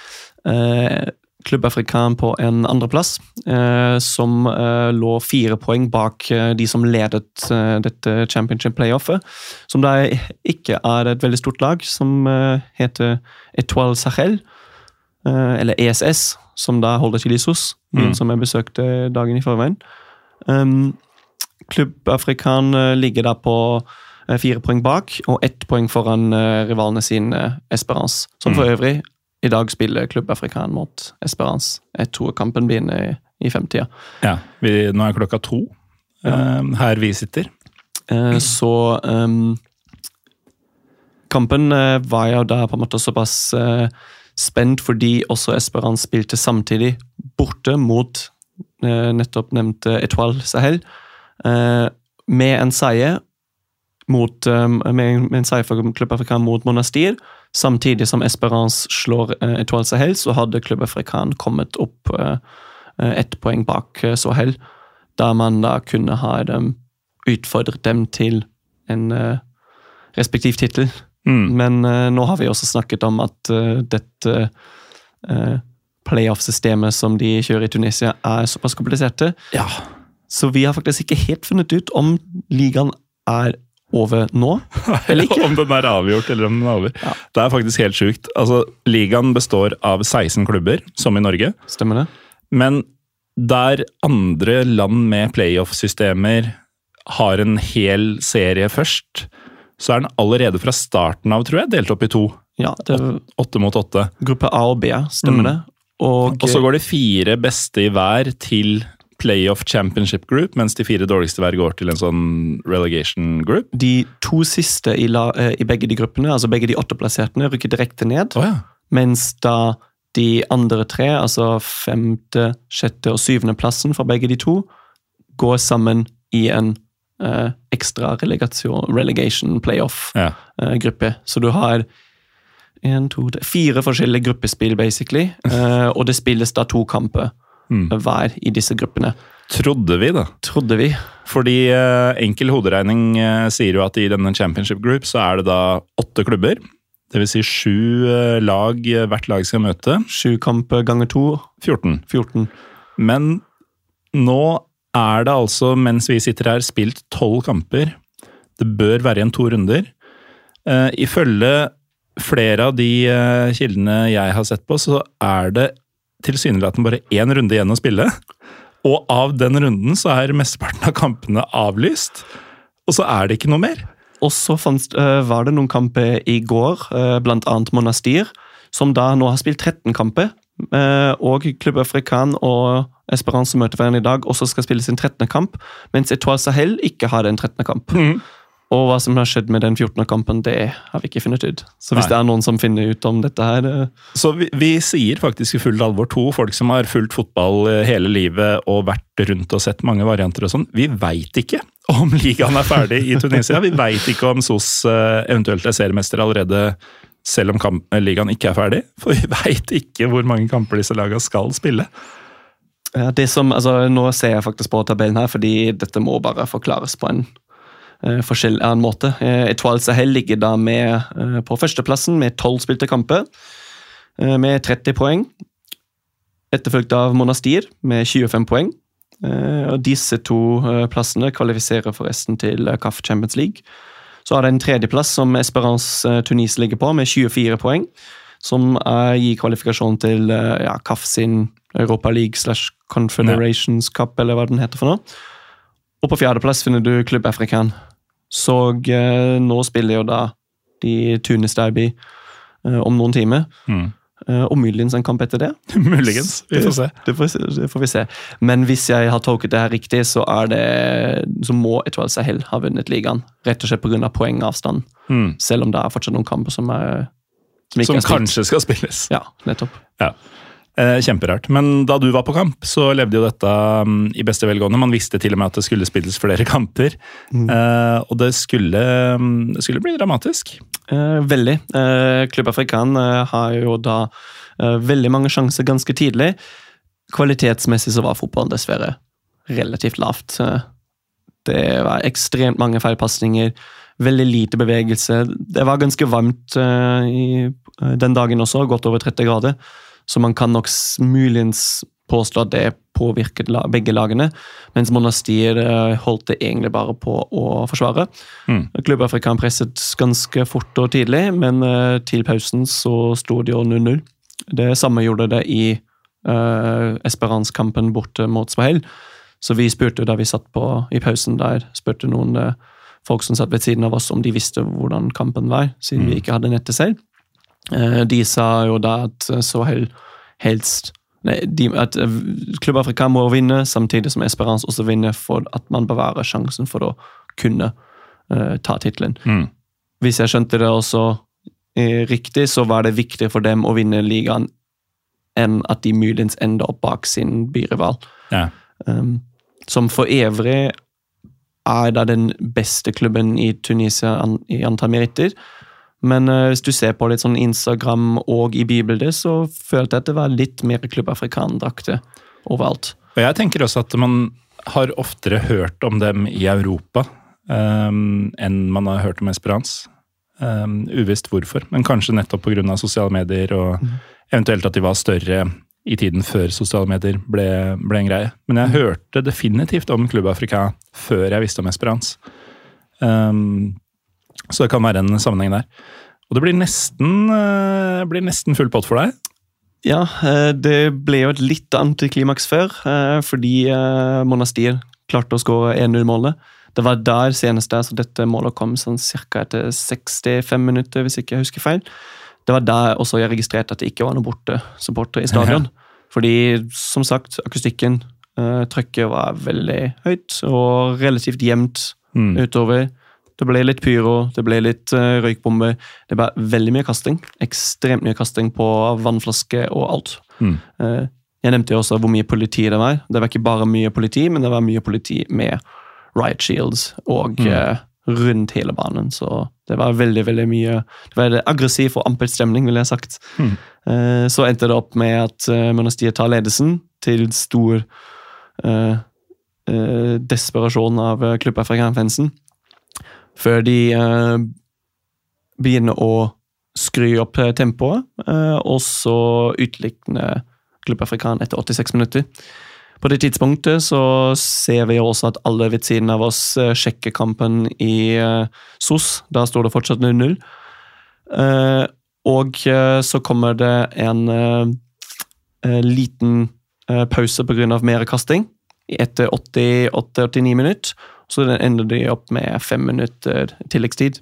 Klubb Afrikan på en andreplass, eh, som eh, lå fire poeng bak eh, de som ledet eh, dette championship playoffet. Som da ikke er et veldig stort lag, som eh, heter Etoile Sahel, eh, eller ESS, som da holder til i SOS, Mm. som jeg besøkte dagen i forveien. Um, Klubb Afrikan ligger da på fire poeng bak, og ett poeng foran rivalene sine, Esperance. Som for øvrig i dag spiller Klubb Afrikan mot Esperance. Jeg tror kampen begynner i, i femtida. Ja, vi, Nå er klokka to eh, her vi sitter. Uh, Så um, Kampen uh, var jo da på en måte såpass eh, spent fordi også Esperance spilte samtidig borte mot nettopp nevnte Etoile Sahel. Med en seier mot, eh, med, med en seier for Klubb Afrikan mot Monastir, samtidig som Esperance slår eh, Etoile Sahel, så hadde Klubb Afrikan kommet opp eh, eh, ett poeng bak eh, Sahel, da man da kunne ha dem utfordret dem til en eh, respektiv tittel. Mm. Men eh, nå har vi også snakket om at eh, dette playoff-systemet som de kjører i Tunisia, er såpass kompliserte. Ja. Så vi har faktisk ikke helt funnet ut om ligaen er over nå. Eller ikke. om den er avgjort eller om den er over. Ja. Det er faktisk helt sjukt. Altså, Ligaen består av 16 klubber, som i Norge. Stemmer det? Men der andre land med playoff-systemer har en hel serie først, så er den allerede fra starten av, tror jeg, delt opp i to. Ja, det er Åtte mot åtte. gruppe A og B, stemmer Mm. det? Og, Og så går de fire beste i hver til playoff championship group, mens de fire dårligste hver går til en sånn relegation group. de to siste i, la, eh, i begge de gruppene, altså begge de åtteplasserte, rykker direkte ned. Oh, ja. Mens da de andre tre, altså femte, sjette og syvende plassen for begge de to, går sammen i en eh, ekstra relegation, relegation Ja. playoff-gruppe. Så du har en, to, tre, fire forskjellige gruppespill, basically. eh, og det spilles da to kamper Mm. hver i disse gruppene. Trodde vi, da. Trodde vi. Fordi eh, enkel hoderegning eh, sier jo at i denne championship group så er det da åtte klubber. Det vil si sju eh, lag hvert lag skal møte. Sju kamp ganger to, 14. 14. Men nå er det altså, mens vi sitter her, spilt tolv kamper. Det bør være igjen to runder. Eh, ifølge flere av de eh, kildene jeg har sett på, så er det tilsynelatende bare én runde igjen å spille. Og av den runden så er mesteparten av kampene avlyst. Og så er det ikke noe mer. Og så øh, var det noen kamper i går, blant annet Monastir, som da nå har spilt 13 kamper. øh, og Klubb Afrikan og Esperance møter hverandre i dag, også skal spille sin 13. kamp. Mens Etoile Sahel ikke har den 13. kamp. Og hva som har skjedd med den 14. kampen, det har vi ikke funnet ut. Så hvis Nei. det er noen som finner ut om dette her det... Så vi, vi sier faktisk i fullt alvor to folk som har fulgt fotball eh, hele livet og vært rundt og sett mange varianter og sånn. Vi veit ikke om ligaen er ferdig i Tunisia. Vi veit ikke om SOS eh, eventuelt er seriemester allerede, selv om kamp, eh, ligaen ikke er ferdig. For vi veit ikke hvor mange kamper disse lagene skal spille. Ja, det som, altså, nå ser jeg faktisk på tabellen her, fordi dette må bare forklares på en forskjellig annen måte. Uh, Etoile Sahel ligger da med, eh, på førsteplassen med tolv spilte kamper, eh, med 30 poeng. Etterfulgt av Monastir med 25 poeng. Eh, og disse to eh, plassene kvalifiserer forresten til eh, CAF Champions League. Så har det en tredjeplass som Esperance eh, Tunis ligger på, med 24 poeng. Som eh, gir kvalifikasjon til eh, ja, CAF sin Europa League slash Confederations Cup, eller hva den heter for noe. Og på fjerdeplass finner du Klubb Afrikan. Så eh, nå spiller jo da de Tunis Derby eh, om noen timer. Mm. Eh, og muligens en kamp etter det. Muligens. Vi får se. Det får, det får vi se. Men hvis jeg har tolket det her riktig, så, det, så må Etoile Sahel ha vunnet ligaen. Rett og slett pga. poengavstand. Mm. Selv om det er fortsatt noen kamper som, er, som Som kanskje skal spilles. Ja, nettopp. Ja. Eh, kjemperart. Men da du var på kamp, så levde jo dette mm, i beste velgående. Man visste til og med at det skulle spilles flere kamper. Eh, og det skulle, mm, det skulle bli dramatisk. Eh, veldig. Klubb Afrikan har jo da veldig mange sjanser ganske tidlig. Kvalitetsmessig så var fotballen dessverre relativt lavt. Det var ekstremt mange feilpasninger, veldig lite bevegelse. Det var ganske varmt uh, i, den dagen også, godt over 30 grader. Så man kan nok muligens påstå at det påvirket begge lagene. Mens Monastir eh, holdt det egentlig bare på å forsvare. Mm. Klubb Afrikan presset ganske fort og tidlig, men eh, til pausen så sto det jo 0-0. Det samme gjorde det i uh, Esperance-kampen borte mot Svahel. Så vi spurte da vi satt på i pausen der, spurte noen folk som satt ved siden av oss om de visste hvordan kampen var, siden vi ikke hadde nettet selv. Eh, de sa jo da at så Swahel helst Nei, de, at eh, Klubb Afrika må vinne, samtidig som Esperance også vinner for at man bevarer sjansen for å kunne uh, ta tittelen. Mm. Hvis jeg skjønte det også eh, riktig, så var det viktigere for dem å vinne ligaen enn at de muligens ender opp bak sin byrival. Ja. Um, som for øvrig er da den beste klubben i Tunisia an, i antall meritter. Men uh, hvis du ser på litt sånn Instagram og i bibeldet, så følte jeg at det var litt mer Klubb Afrikan-drakter overalt. Og jeg tenker også at man har oftere hørt om dem i Europa um, enn man har hørt om Esperance. Um, uvisst hvorfor, men kanskje nettopp pga. sosiale medier og eventuelt at de var større i tiden før sosiale medier ble, ble en greie. Men jeg hørte definitivt om Klubb Afrika før jeg visste om Esperance. Um, så det kan være en sammenheng der. Og det blir nesten, eh, blir nesten full pott for deg. Ja, eh, det ble jo et litt antiklimaks før, eh, fordi Monastir klarte å skåre 1-0-målet. Det var der senest der, så dette målet kom sånn ca. etter 65 minutter, hvis ikke jeg husker feil. Det var der også jeg registrerte at det ikke var noen bortesupportere i stadion. Fordi, som sagt, akustikken, trykket var veldig høyt og relativt jevnt Mm. utover. Det ble litt pyro, det ble litt uh, røykbomber. Det ble veldig mye kasting. Ekstremt mye kasting på vannflaske og alt. Mm. Uh, jeg nevnte jo også hvor mye politi det var. Det var ikke bare mye politi, men det var mye politi med riot shields og Mm. uh, rundt hele banen. Så det var veldig veldig mye Det var en aggressiv og ampelt stemning, ville jeg sagt. Mm. Eh, så endte det opp med at uh, Monastir tar ledelsen til stor eh, eh, desperasjon av uh, fra Afrikan-fansen. Før de eh, begynner å skru opp eh, tempoet, eh, og så utligner Klubb Afrikan etter 86 minutter. På det tidspunktet så ser vi også at alle ved siden av oss eh, sjekker kampen i eh, SOS. Da står det fortsatt 0-0. Eh, og så kommer det en liten pause pga. mer kasting etter 88-89 minutter. Så ender de opp med fem minutter tilleggstid.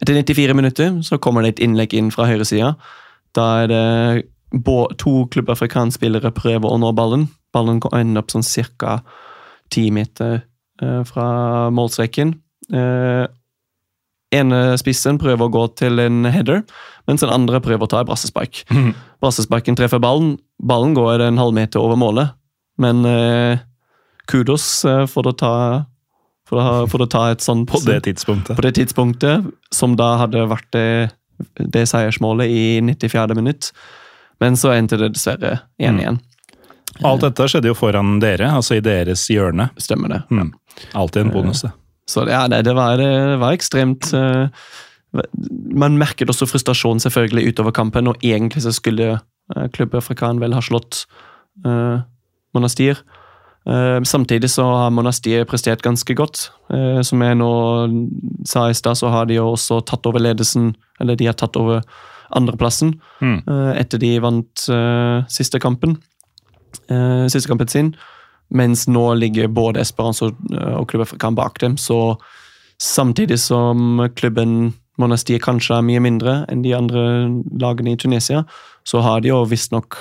Etter 94 minutter så kommer det et innlegg inn fra høyresida. Da er det to klubbafrikansk-spillere prøver å nå ballen. Ballen ender opp sånn ca. ti meter fra målstreken. ene spissen prøver å gå til en header, mens den andre prøver å ta en brassespark. Mm. Brassesparken treffer ballen. Ballen går en halvmeter over målet, men eh, kudos eh, for, å ta, for, å, for, å ta, et sånt På det tidspunktet. På det tidspunktet, som da hadde vært det, det seiersmålet i 94. minutt. Men så endte det dessverre 1-1. Mm. Alt dette skjedde jo foran dere, altså i deres hjørne. Stemmer det. Mm. Alltid en bonus, det. Så ja, det, det, var, det var ekstremt uh, man merket også frustrasjon selvfølgelig utover kampen, og egentlig så skulle uh, Klubb Afrikan vel ha slått uh, Monastir. Uh, samtidig så har Monastir prestert ganske godt. Uh, som jeg nå sa i stad, så har de jo også tatt over ledelsen, eller de har tatt over andreplassen mm. uh, etter de vant siste kampen. siste kampen sin. Mens nå ligger både Esperance og, Klubben Klubb Afrikan bak dem, så samtidig som klubben Monastir kanskje er mye mindre enn de andre lagene i Tunisia, så har de jo visstnok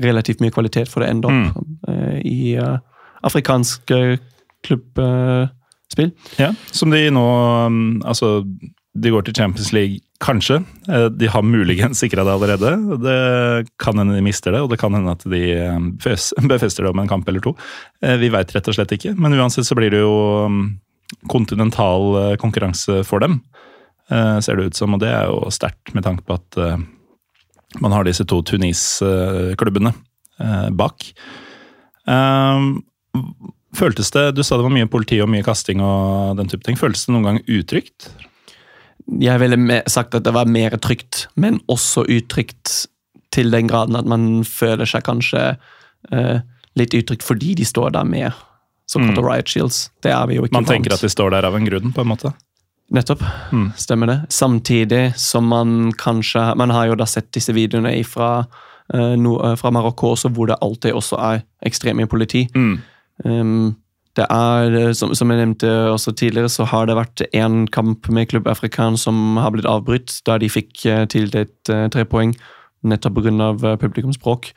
relativt mye kvalitet for det enda opp mm. i uh, afrikansk uh, klubbspill. ja, som de nå um, Altså, de går til Champions League, kanskje. De har muligens sikra det allerede. Det kan hende de mister det, og det kan hende at de um, befester det om en kamp eller to. Vi veit rett og slett ikke, men uansett så blir det jo um, kontinental konkurranse for dem. Eh, ser det ut som. Og det er jo sterkt med tanke på at eh, man har disse to Tunis-klubbene eh, bak. Føltes det Du sa det var mye politi og mye kasting og den type ting. Føltes det noen gang utrygt? Jeg ville sagt at det var mer trygt, men også utrygt til den graden at man føler seg kanskje uh, litt utrygt fordi de står der med såkalte mm. riot shields. Det er vi jo ikke Man tenker at de står der av en grunn, på en måte? Nettopp. Mm. Stemmer det. Samtidig som man kanskje Man har jo da sett disse videoene fra, uh, no, uh, fra Marokko også, hvor det alltid også er ekstreme politi. Mm. Um, det er, eh, som, som, jeg nevnte også tidligere, så har det vært én kamp med Klubb Afrikan som har blitt avbrutt, da de fikk uh, tildelt tre poeng nettopp pga. Publikumsspråk.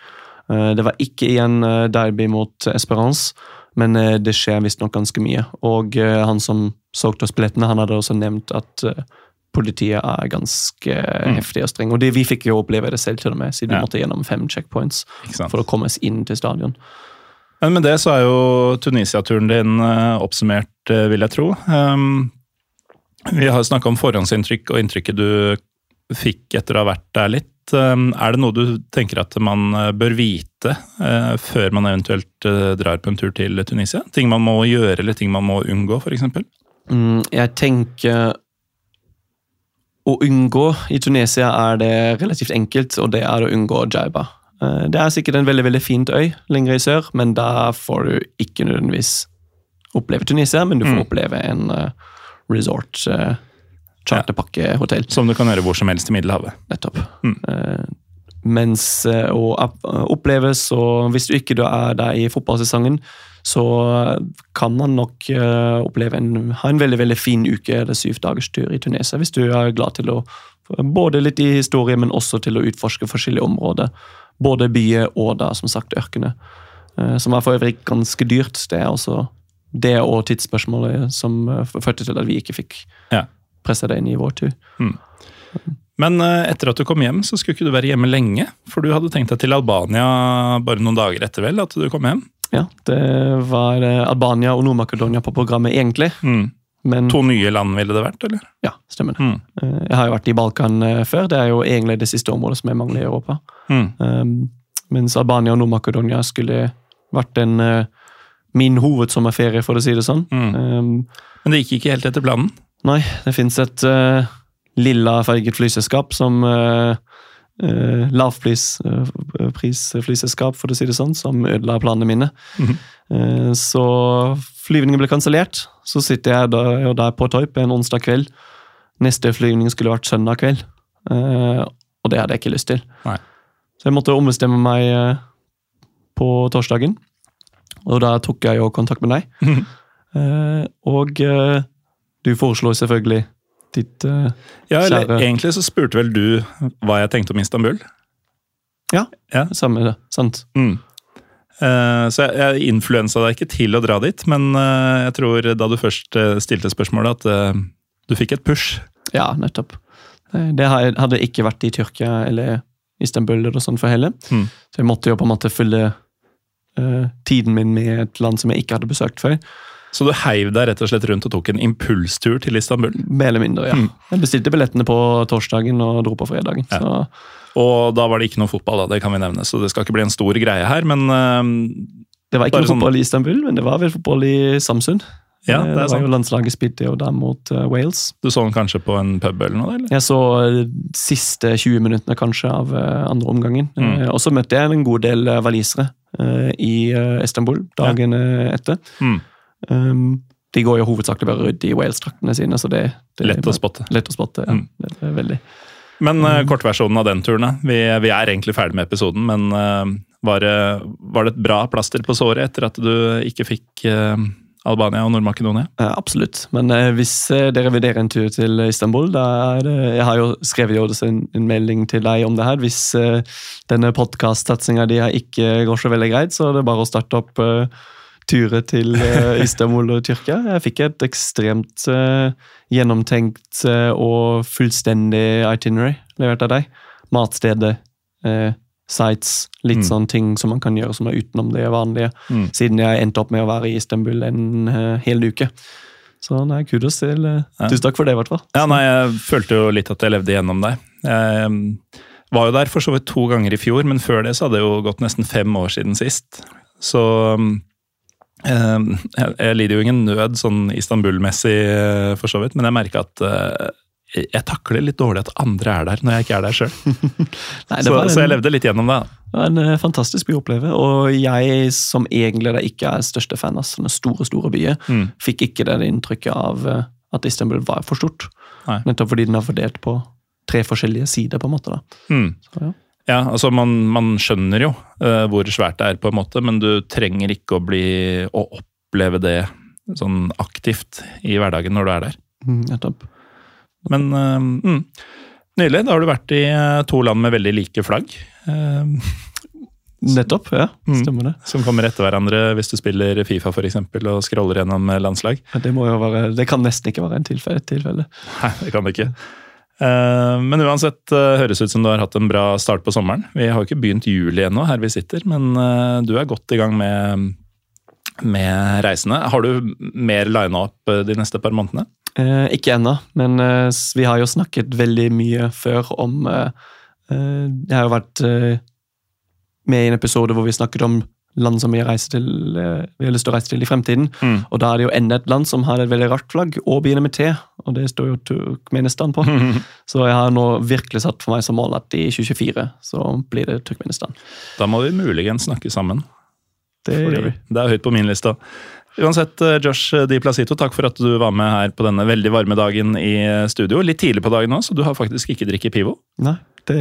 det var ikke igjen derby mot Esperance. Men eh, det skjer visstnok ganske mye. Og eh, han som solgte oss billettene, han hadde også nevnt at eh, politiet er ganske mm. heftig og streng. Og det, vi fikk jo oppleve det selv, til og med, siden ja. vi måtte gjennom fem checkpoints for å komme oss inn til stadion. Men med det så er jo Tunisia-turen din oppsummert, vil jeg tro. Um, vi har snakka om forhåndsinntrykk og inntrykket du fikk etter å ha vært der litt. Um, er det noe du tenker at man uh, bør vite før man eventuelt drar på en tur til Tunisia? Ting man må gjøre, eller ting man må unngå, f.eks.? Mm, jeg tenker å unngå i Tunisia er det relativt enkelt, og det er å unngå Jaiba. Det er sikkert en veldig veldig fint øy lenger i sør, men da får du ikke nødvendigvis oppleve Tunisia, men du får mm. oppleve en resort charterpakkehotell. Som du kan gjøre hvor som helst i Middelhavet. Nettopp. Mm. Uh, mens uh, å oppleves, og hvis du ikke er der i fotballsesongen, så kan man nok uh, oppleve en, ha en veldig veldig fin uke eller syv dagers tur i Tunisia. Hvis du er glad til å både litt i historie, men også til å utforske forskjellige områder. Både byer og da, som sagt, ørkener. Som var for øvrig ganske dyrt. Det er også det og tidsspørsmålet som førte til at vi ikke fikk ja pressa det inn i vår tur. Mm. Men uh, etter at du kom hjem, så skulle ikke du være hjemme lenge? For du hadde tenkt deg til Albania bare noen dager etter vel at du kom hjem? Ja, det var Albania og Nord-Makedonia på programmet, egentlig. Mm. Men, to nye land ville det vært, eller? Ja, stemmer det. Mm. Uh, jeg har jo vært i Balkan før. Det er jo egentlig det siste området som jeg mangler i Europa. Mm. Um, mens Albania og Nord-Makedonia skulle vært en, min hovedsommerferie, for å si det sånn. Um, Men det gikk ikke helt etter planen? Nei, det fins et uh, lilla farget flyselskap som uh, uh, Lavprisflyselskap, for å si det sånn, som ødela planene mine. Mm -hmm. uh, så flyvningen ble kansellert. Så sitter jeg der, der på Torp en onsdag kveld. Neste flyvning skulle vært søndag kveld, og det hadde jeg ikke lyst til. Nei. Så jeg måtte ombestemme meg eh, på torsdagen. Og da tok jeg jo kontakt med deg. Eh, og eh, du foreslo selvfølgelig ditt eh, Ja, eller Kjære- Egentlig så spurte vel du hva jeg tenkte om Istanbul. Ja, Ja. samme det. Sant. Mm. Eh, så jeg, influensa deg ikke til å dra dit, men eh, jeg tror da du først eh, stilte spørsmålet, at du fikk et push. Ja, nettopp. Det hadde ikke vært i Tyrkia eller Istanbul eller sånn for heller. Mm. Så jeg måtte jo på en måte fylle eh, tiden min med et land som jeg ikke hadde besøkt før. Så du heiv deg rett og slett rundt og tok en impulstur til Istanbul. Mer eller mindre, ja. Mm. Jeg bestilte billettene på torsdagen og dro på fredagen. Ja. Så Og da var det ikke noe fotball, da, det kan vi nevne, så det skal ikke bli en stor greie her, men uh, det var ikke noe sånn- fotball i Istanbul, men det var vel fotball i Samsund. ja, Eh, det er det var jo sant. Landslaget spilte jo da mot uh, Wales. Du så den kanskje på en pub eller noe, eller? Jeg så de siste 20 minuttene kanskje av uh, andre omgangen. Mm. Uh, Og så møtte jeg en god del eh, walisere eh, i eh, Istanbul dagen ja. etter. Mm. Um, de går jo hovedsakelig bare ryddig i Wales-traktene sine, så det, det Lett å spotte. Lett å spotte, ja. Mm. Det er veldig. Men uh, kortversjonen av den turen. Vi, vi er egentlig ferdig med episoden, men uh, var, det, var det et bra plaster på såret etter at du ikke fikk uh, Albania og Nord-Makedonia? Eh, absolutt. Men eh, hvis eh, dere vurderer en tur til Istanbul da er det, Jeg har jo skrevet jo en, en melding til deg om det her. Hvis eh, denne podkast-satsinga di ikke går så veldig greit, så er det bare å starte opp turer til eh, Istanbul og Tyrkia. Jeg fikk et ekstremt eh, gjennomtenkt eh, og fullstendig itinerary levert av deg. Matstedet, sites, litt Mm. sånne ting som man kan gjøre som er utenom det vanlige. Mm. Siden jeg endte opp med å være i Istanbul en hel uke. Så nei, kudos til Ja. Tusen takk for det, i hvert fall. Ja, nei, jeg følte jo litt at jeg levde gjennom deg. Jeg var jo der for så vidt to ganger i fjor, men før det så hadde det jo gått nesten fem år siden sist. Så jeg, jeg lider jo ingen nød sånn Istanbul-messig, eh, for så vidt, men jeg merker at eh, jeg takler litt dårlig at andre er der når jeg ikke er der sjøl. Så, så jeg levde litt gjennom det. det var en eh, fantastisk by å oppleve. Og jeg som egentlig ikke er største fan av sånne store store byer, Mm. fikk ikke det inntrykket av at Istanbul var for stort. Nei. Nettopp fordi den er fordelt på tre forskjellige sider. på en måte. Mm. Så, ja. Ja, altså man, man skjønner jo uh, hvor svært det er, på en måte, men du trenger ikke å bli å oppleve det sånn aktivt i hverdagen når du er der. Mm, nettopp. Men uh, mm, nydelig. Da har du vært i eh, to land med veldig like flagg. Uh, Nettopp, ja. Mm. Stemmer det. som kommer etter hverandre hvis du spiller Fifa for eksempel, og scroller gjennom landslag. Det, må jo være, det kan nesten ikke være en tilfelle. tilfelle. Nei, det kan det ikke. Eh, Men uansett eh, høres ut som du har hatt en bra start på sommeren. Vi har jo ikke begynt juli ennå, her vi sitter, men eh, du er godt i gang med, med reisene. Har du mer lina opp de neste par månedene? Eh, ikke ennå, men eh, vi har jo snakket veldig mye før om eh, Jeg har jo vært med i en episode hvor vi snakket om land som vi, til, eh, vi har lyst til å reise til i fremtiden. Mm. Og da er det jo enda et land som har et veldig rart flagg, og begynner med T. Og det står jo Turkmenistan på. Så jeg har nå virkelig satt for meg som mål at i 2024 så blir det Turkmenistan. Da må vi muligens snakke sammen. Det gjør vi. det er høyt på min liste. Uansett, eh, Josh Di Placito, takk for at du var med her på denne veldig varme dagen i eh, studio. Litt tidlig på dagen nå, så du har faktisk ikke drikket Pivo. Nei, det,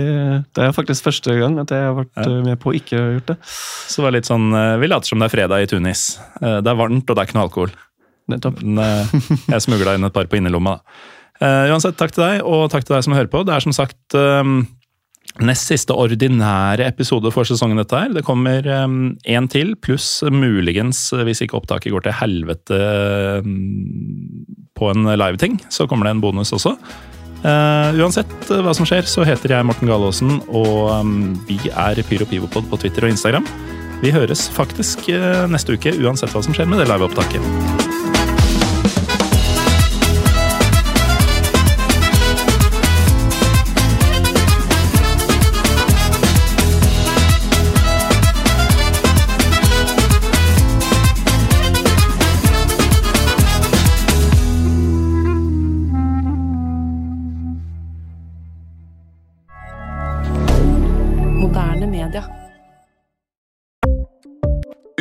det er faktisk første gang at jeg har vært Ja. eh, med på å ikke ha gjort det. Så det var litt sånn, eh, Vi later som det er fredag i Tunis. Eh, Det er varmt, og det er ikke noe alkohol. Nettopp. Jeg smugla inn et par på innerlomma. uansett, takk til deg, og takk til deg som hører på. Det er som sagt eh, nest siste ordinære episode for sesongen, dette her. Det kommer én til, pluss muligens, hvis ikke opptaket går til helvete på en live-ting, så kommer det en bonus også. Eh, uansett eh, hva som skjer, så heter jeg Morten Galaasen, og um, vi er PyroPivopod på Twitter og Instagram. Vi høres faktisk uh, neste uke, uansett hva som skjer med det liveopptaket.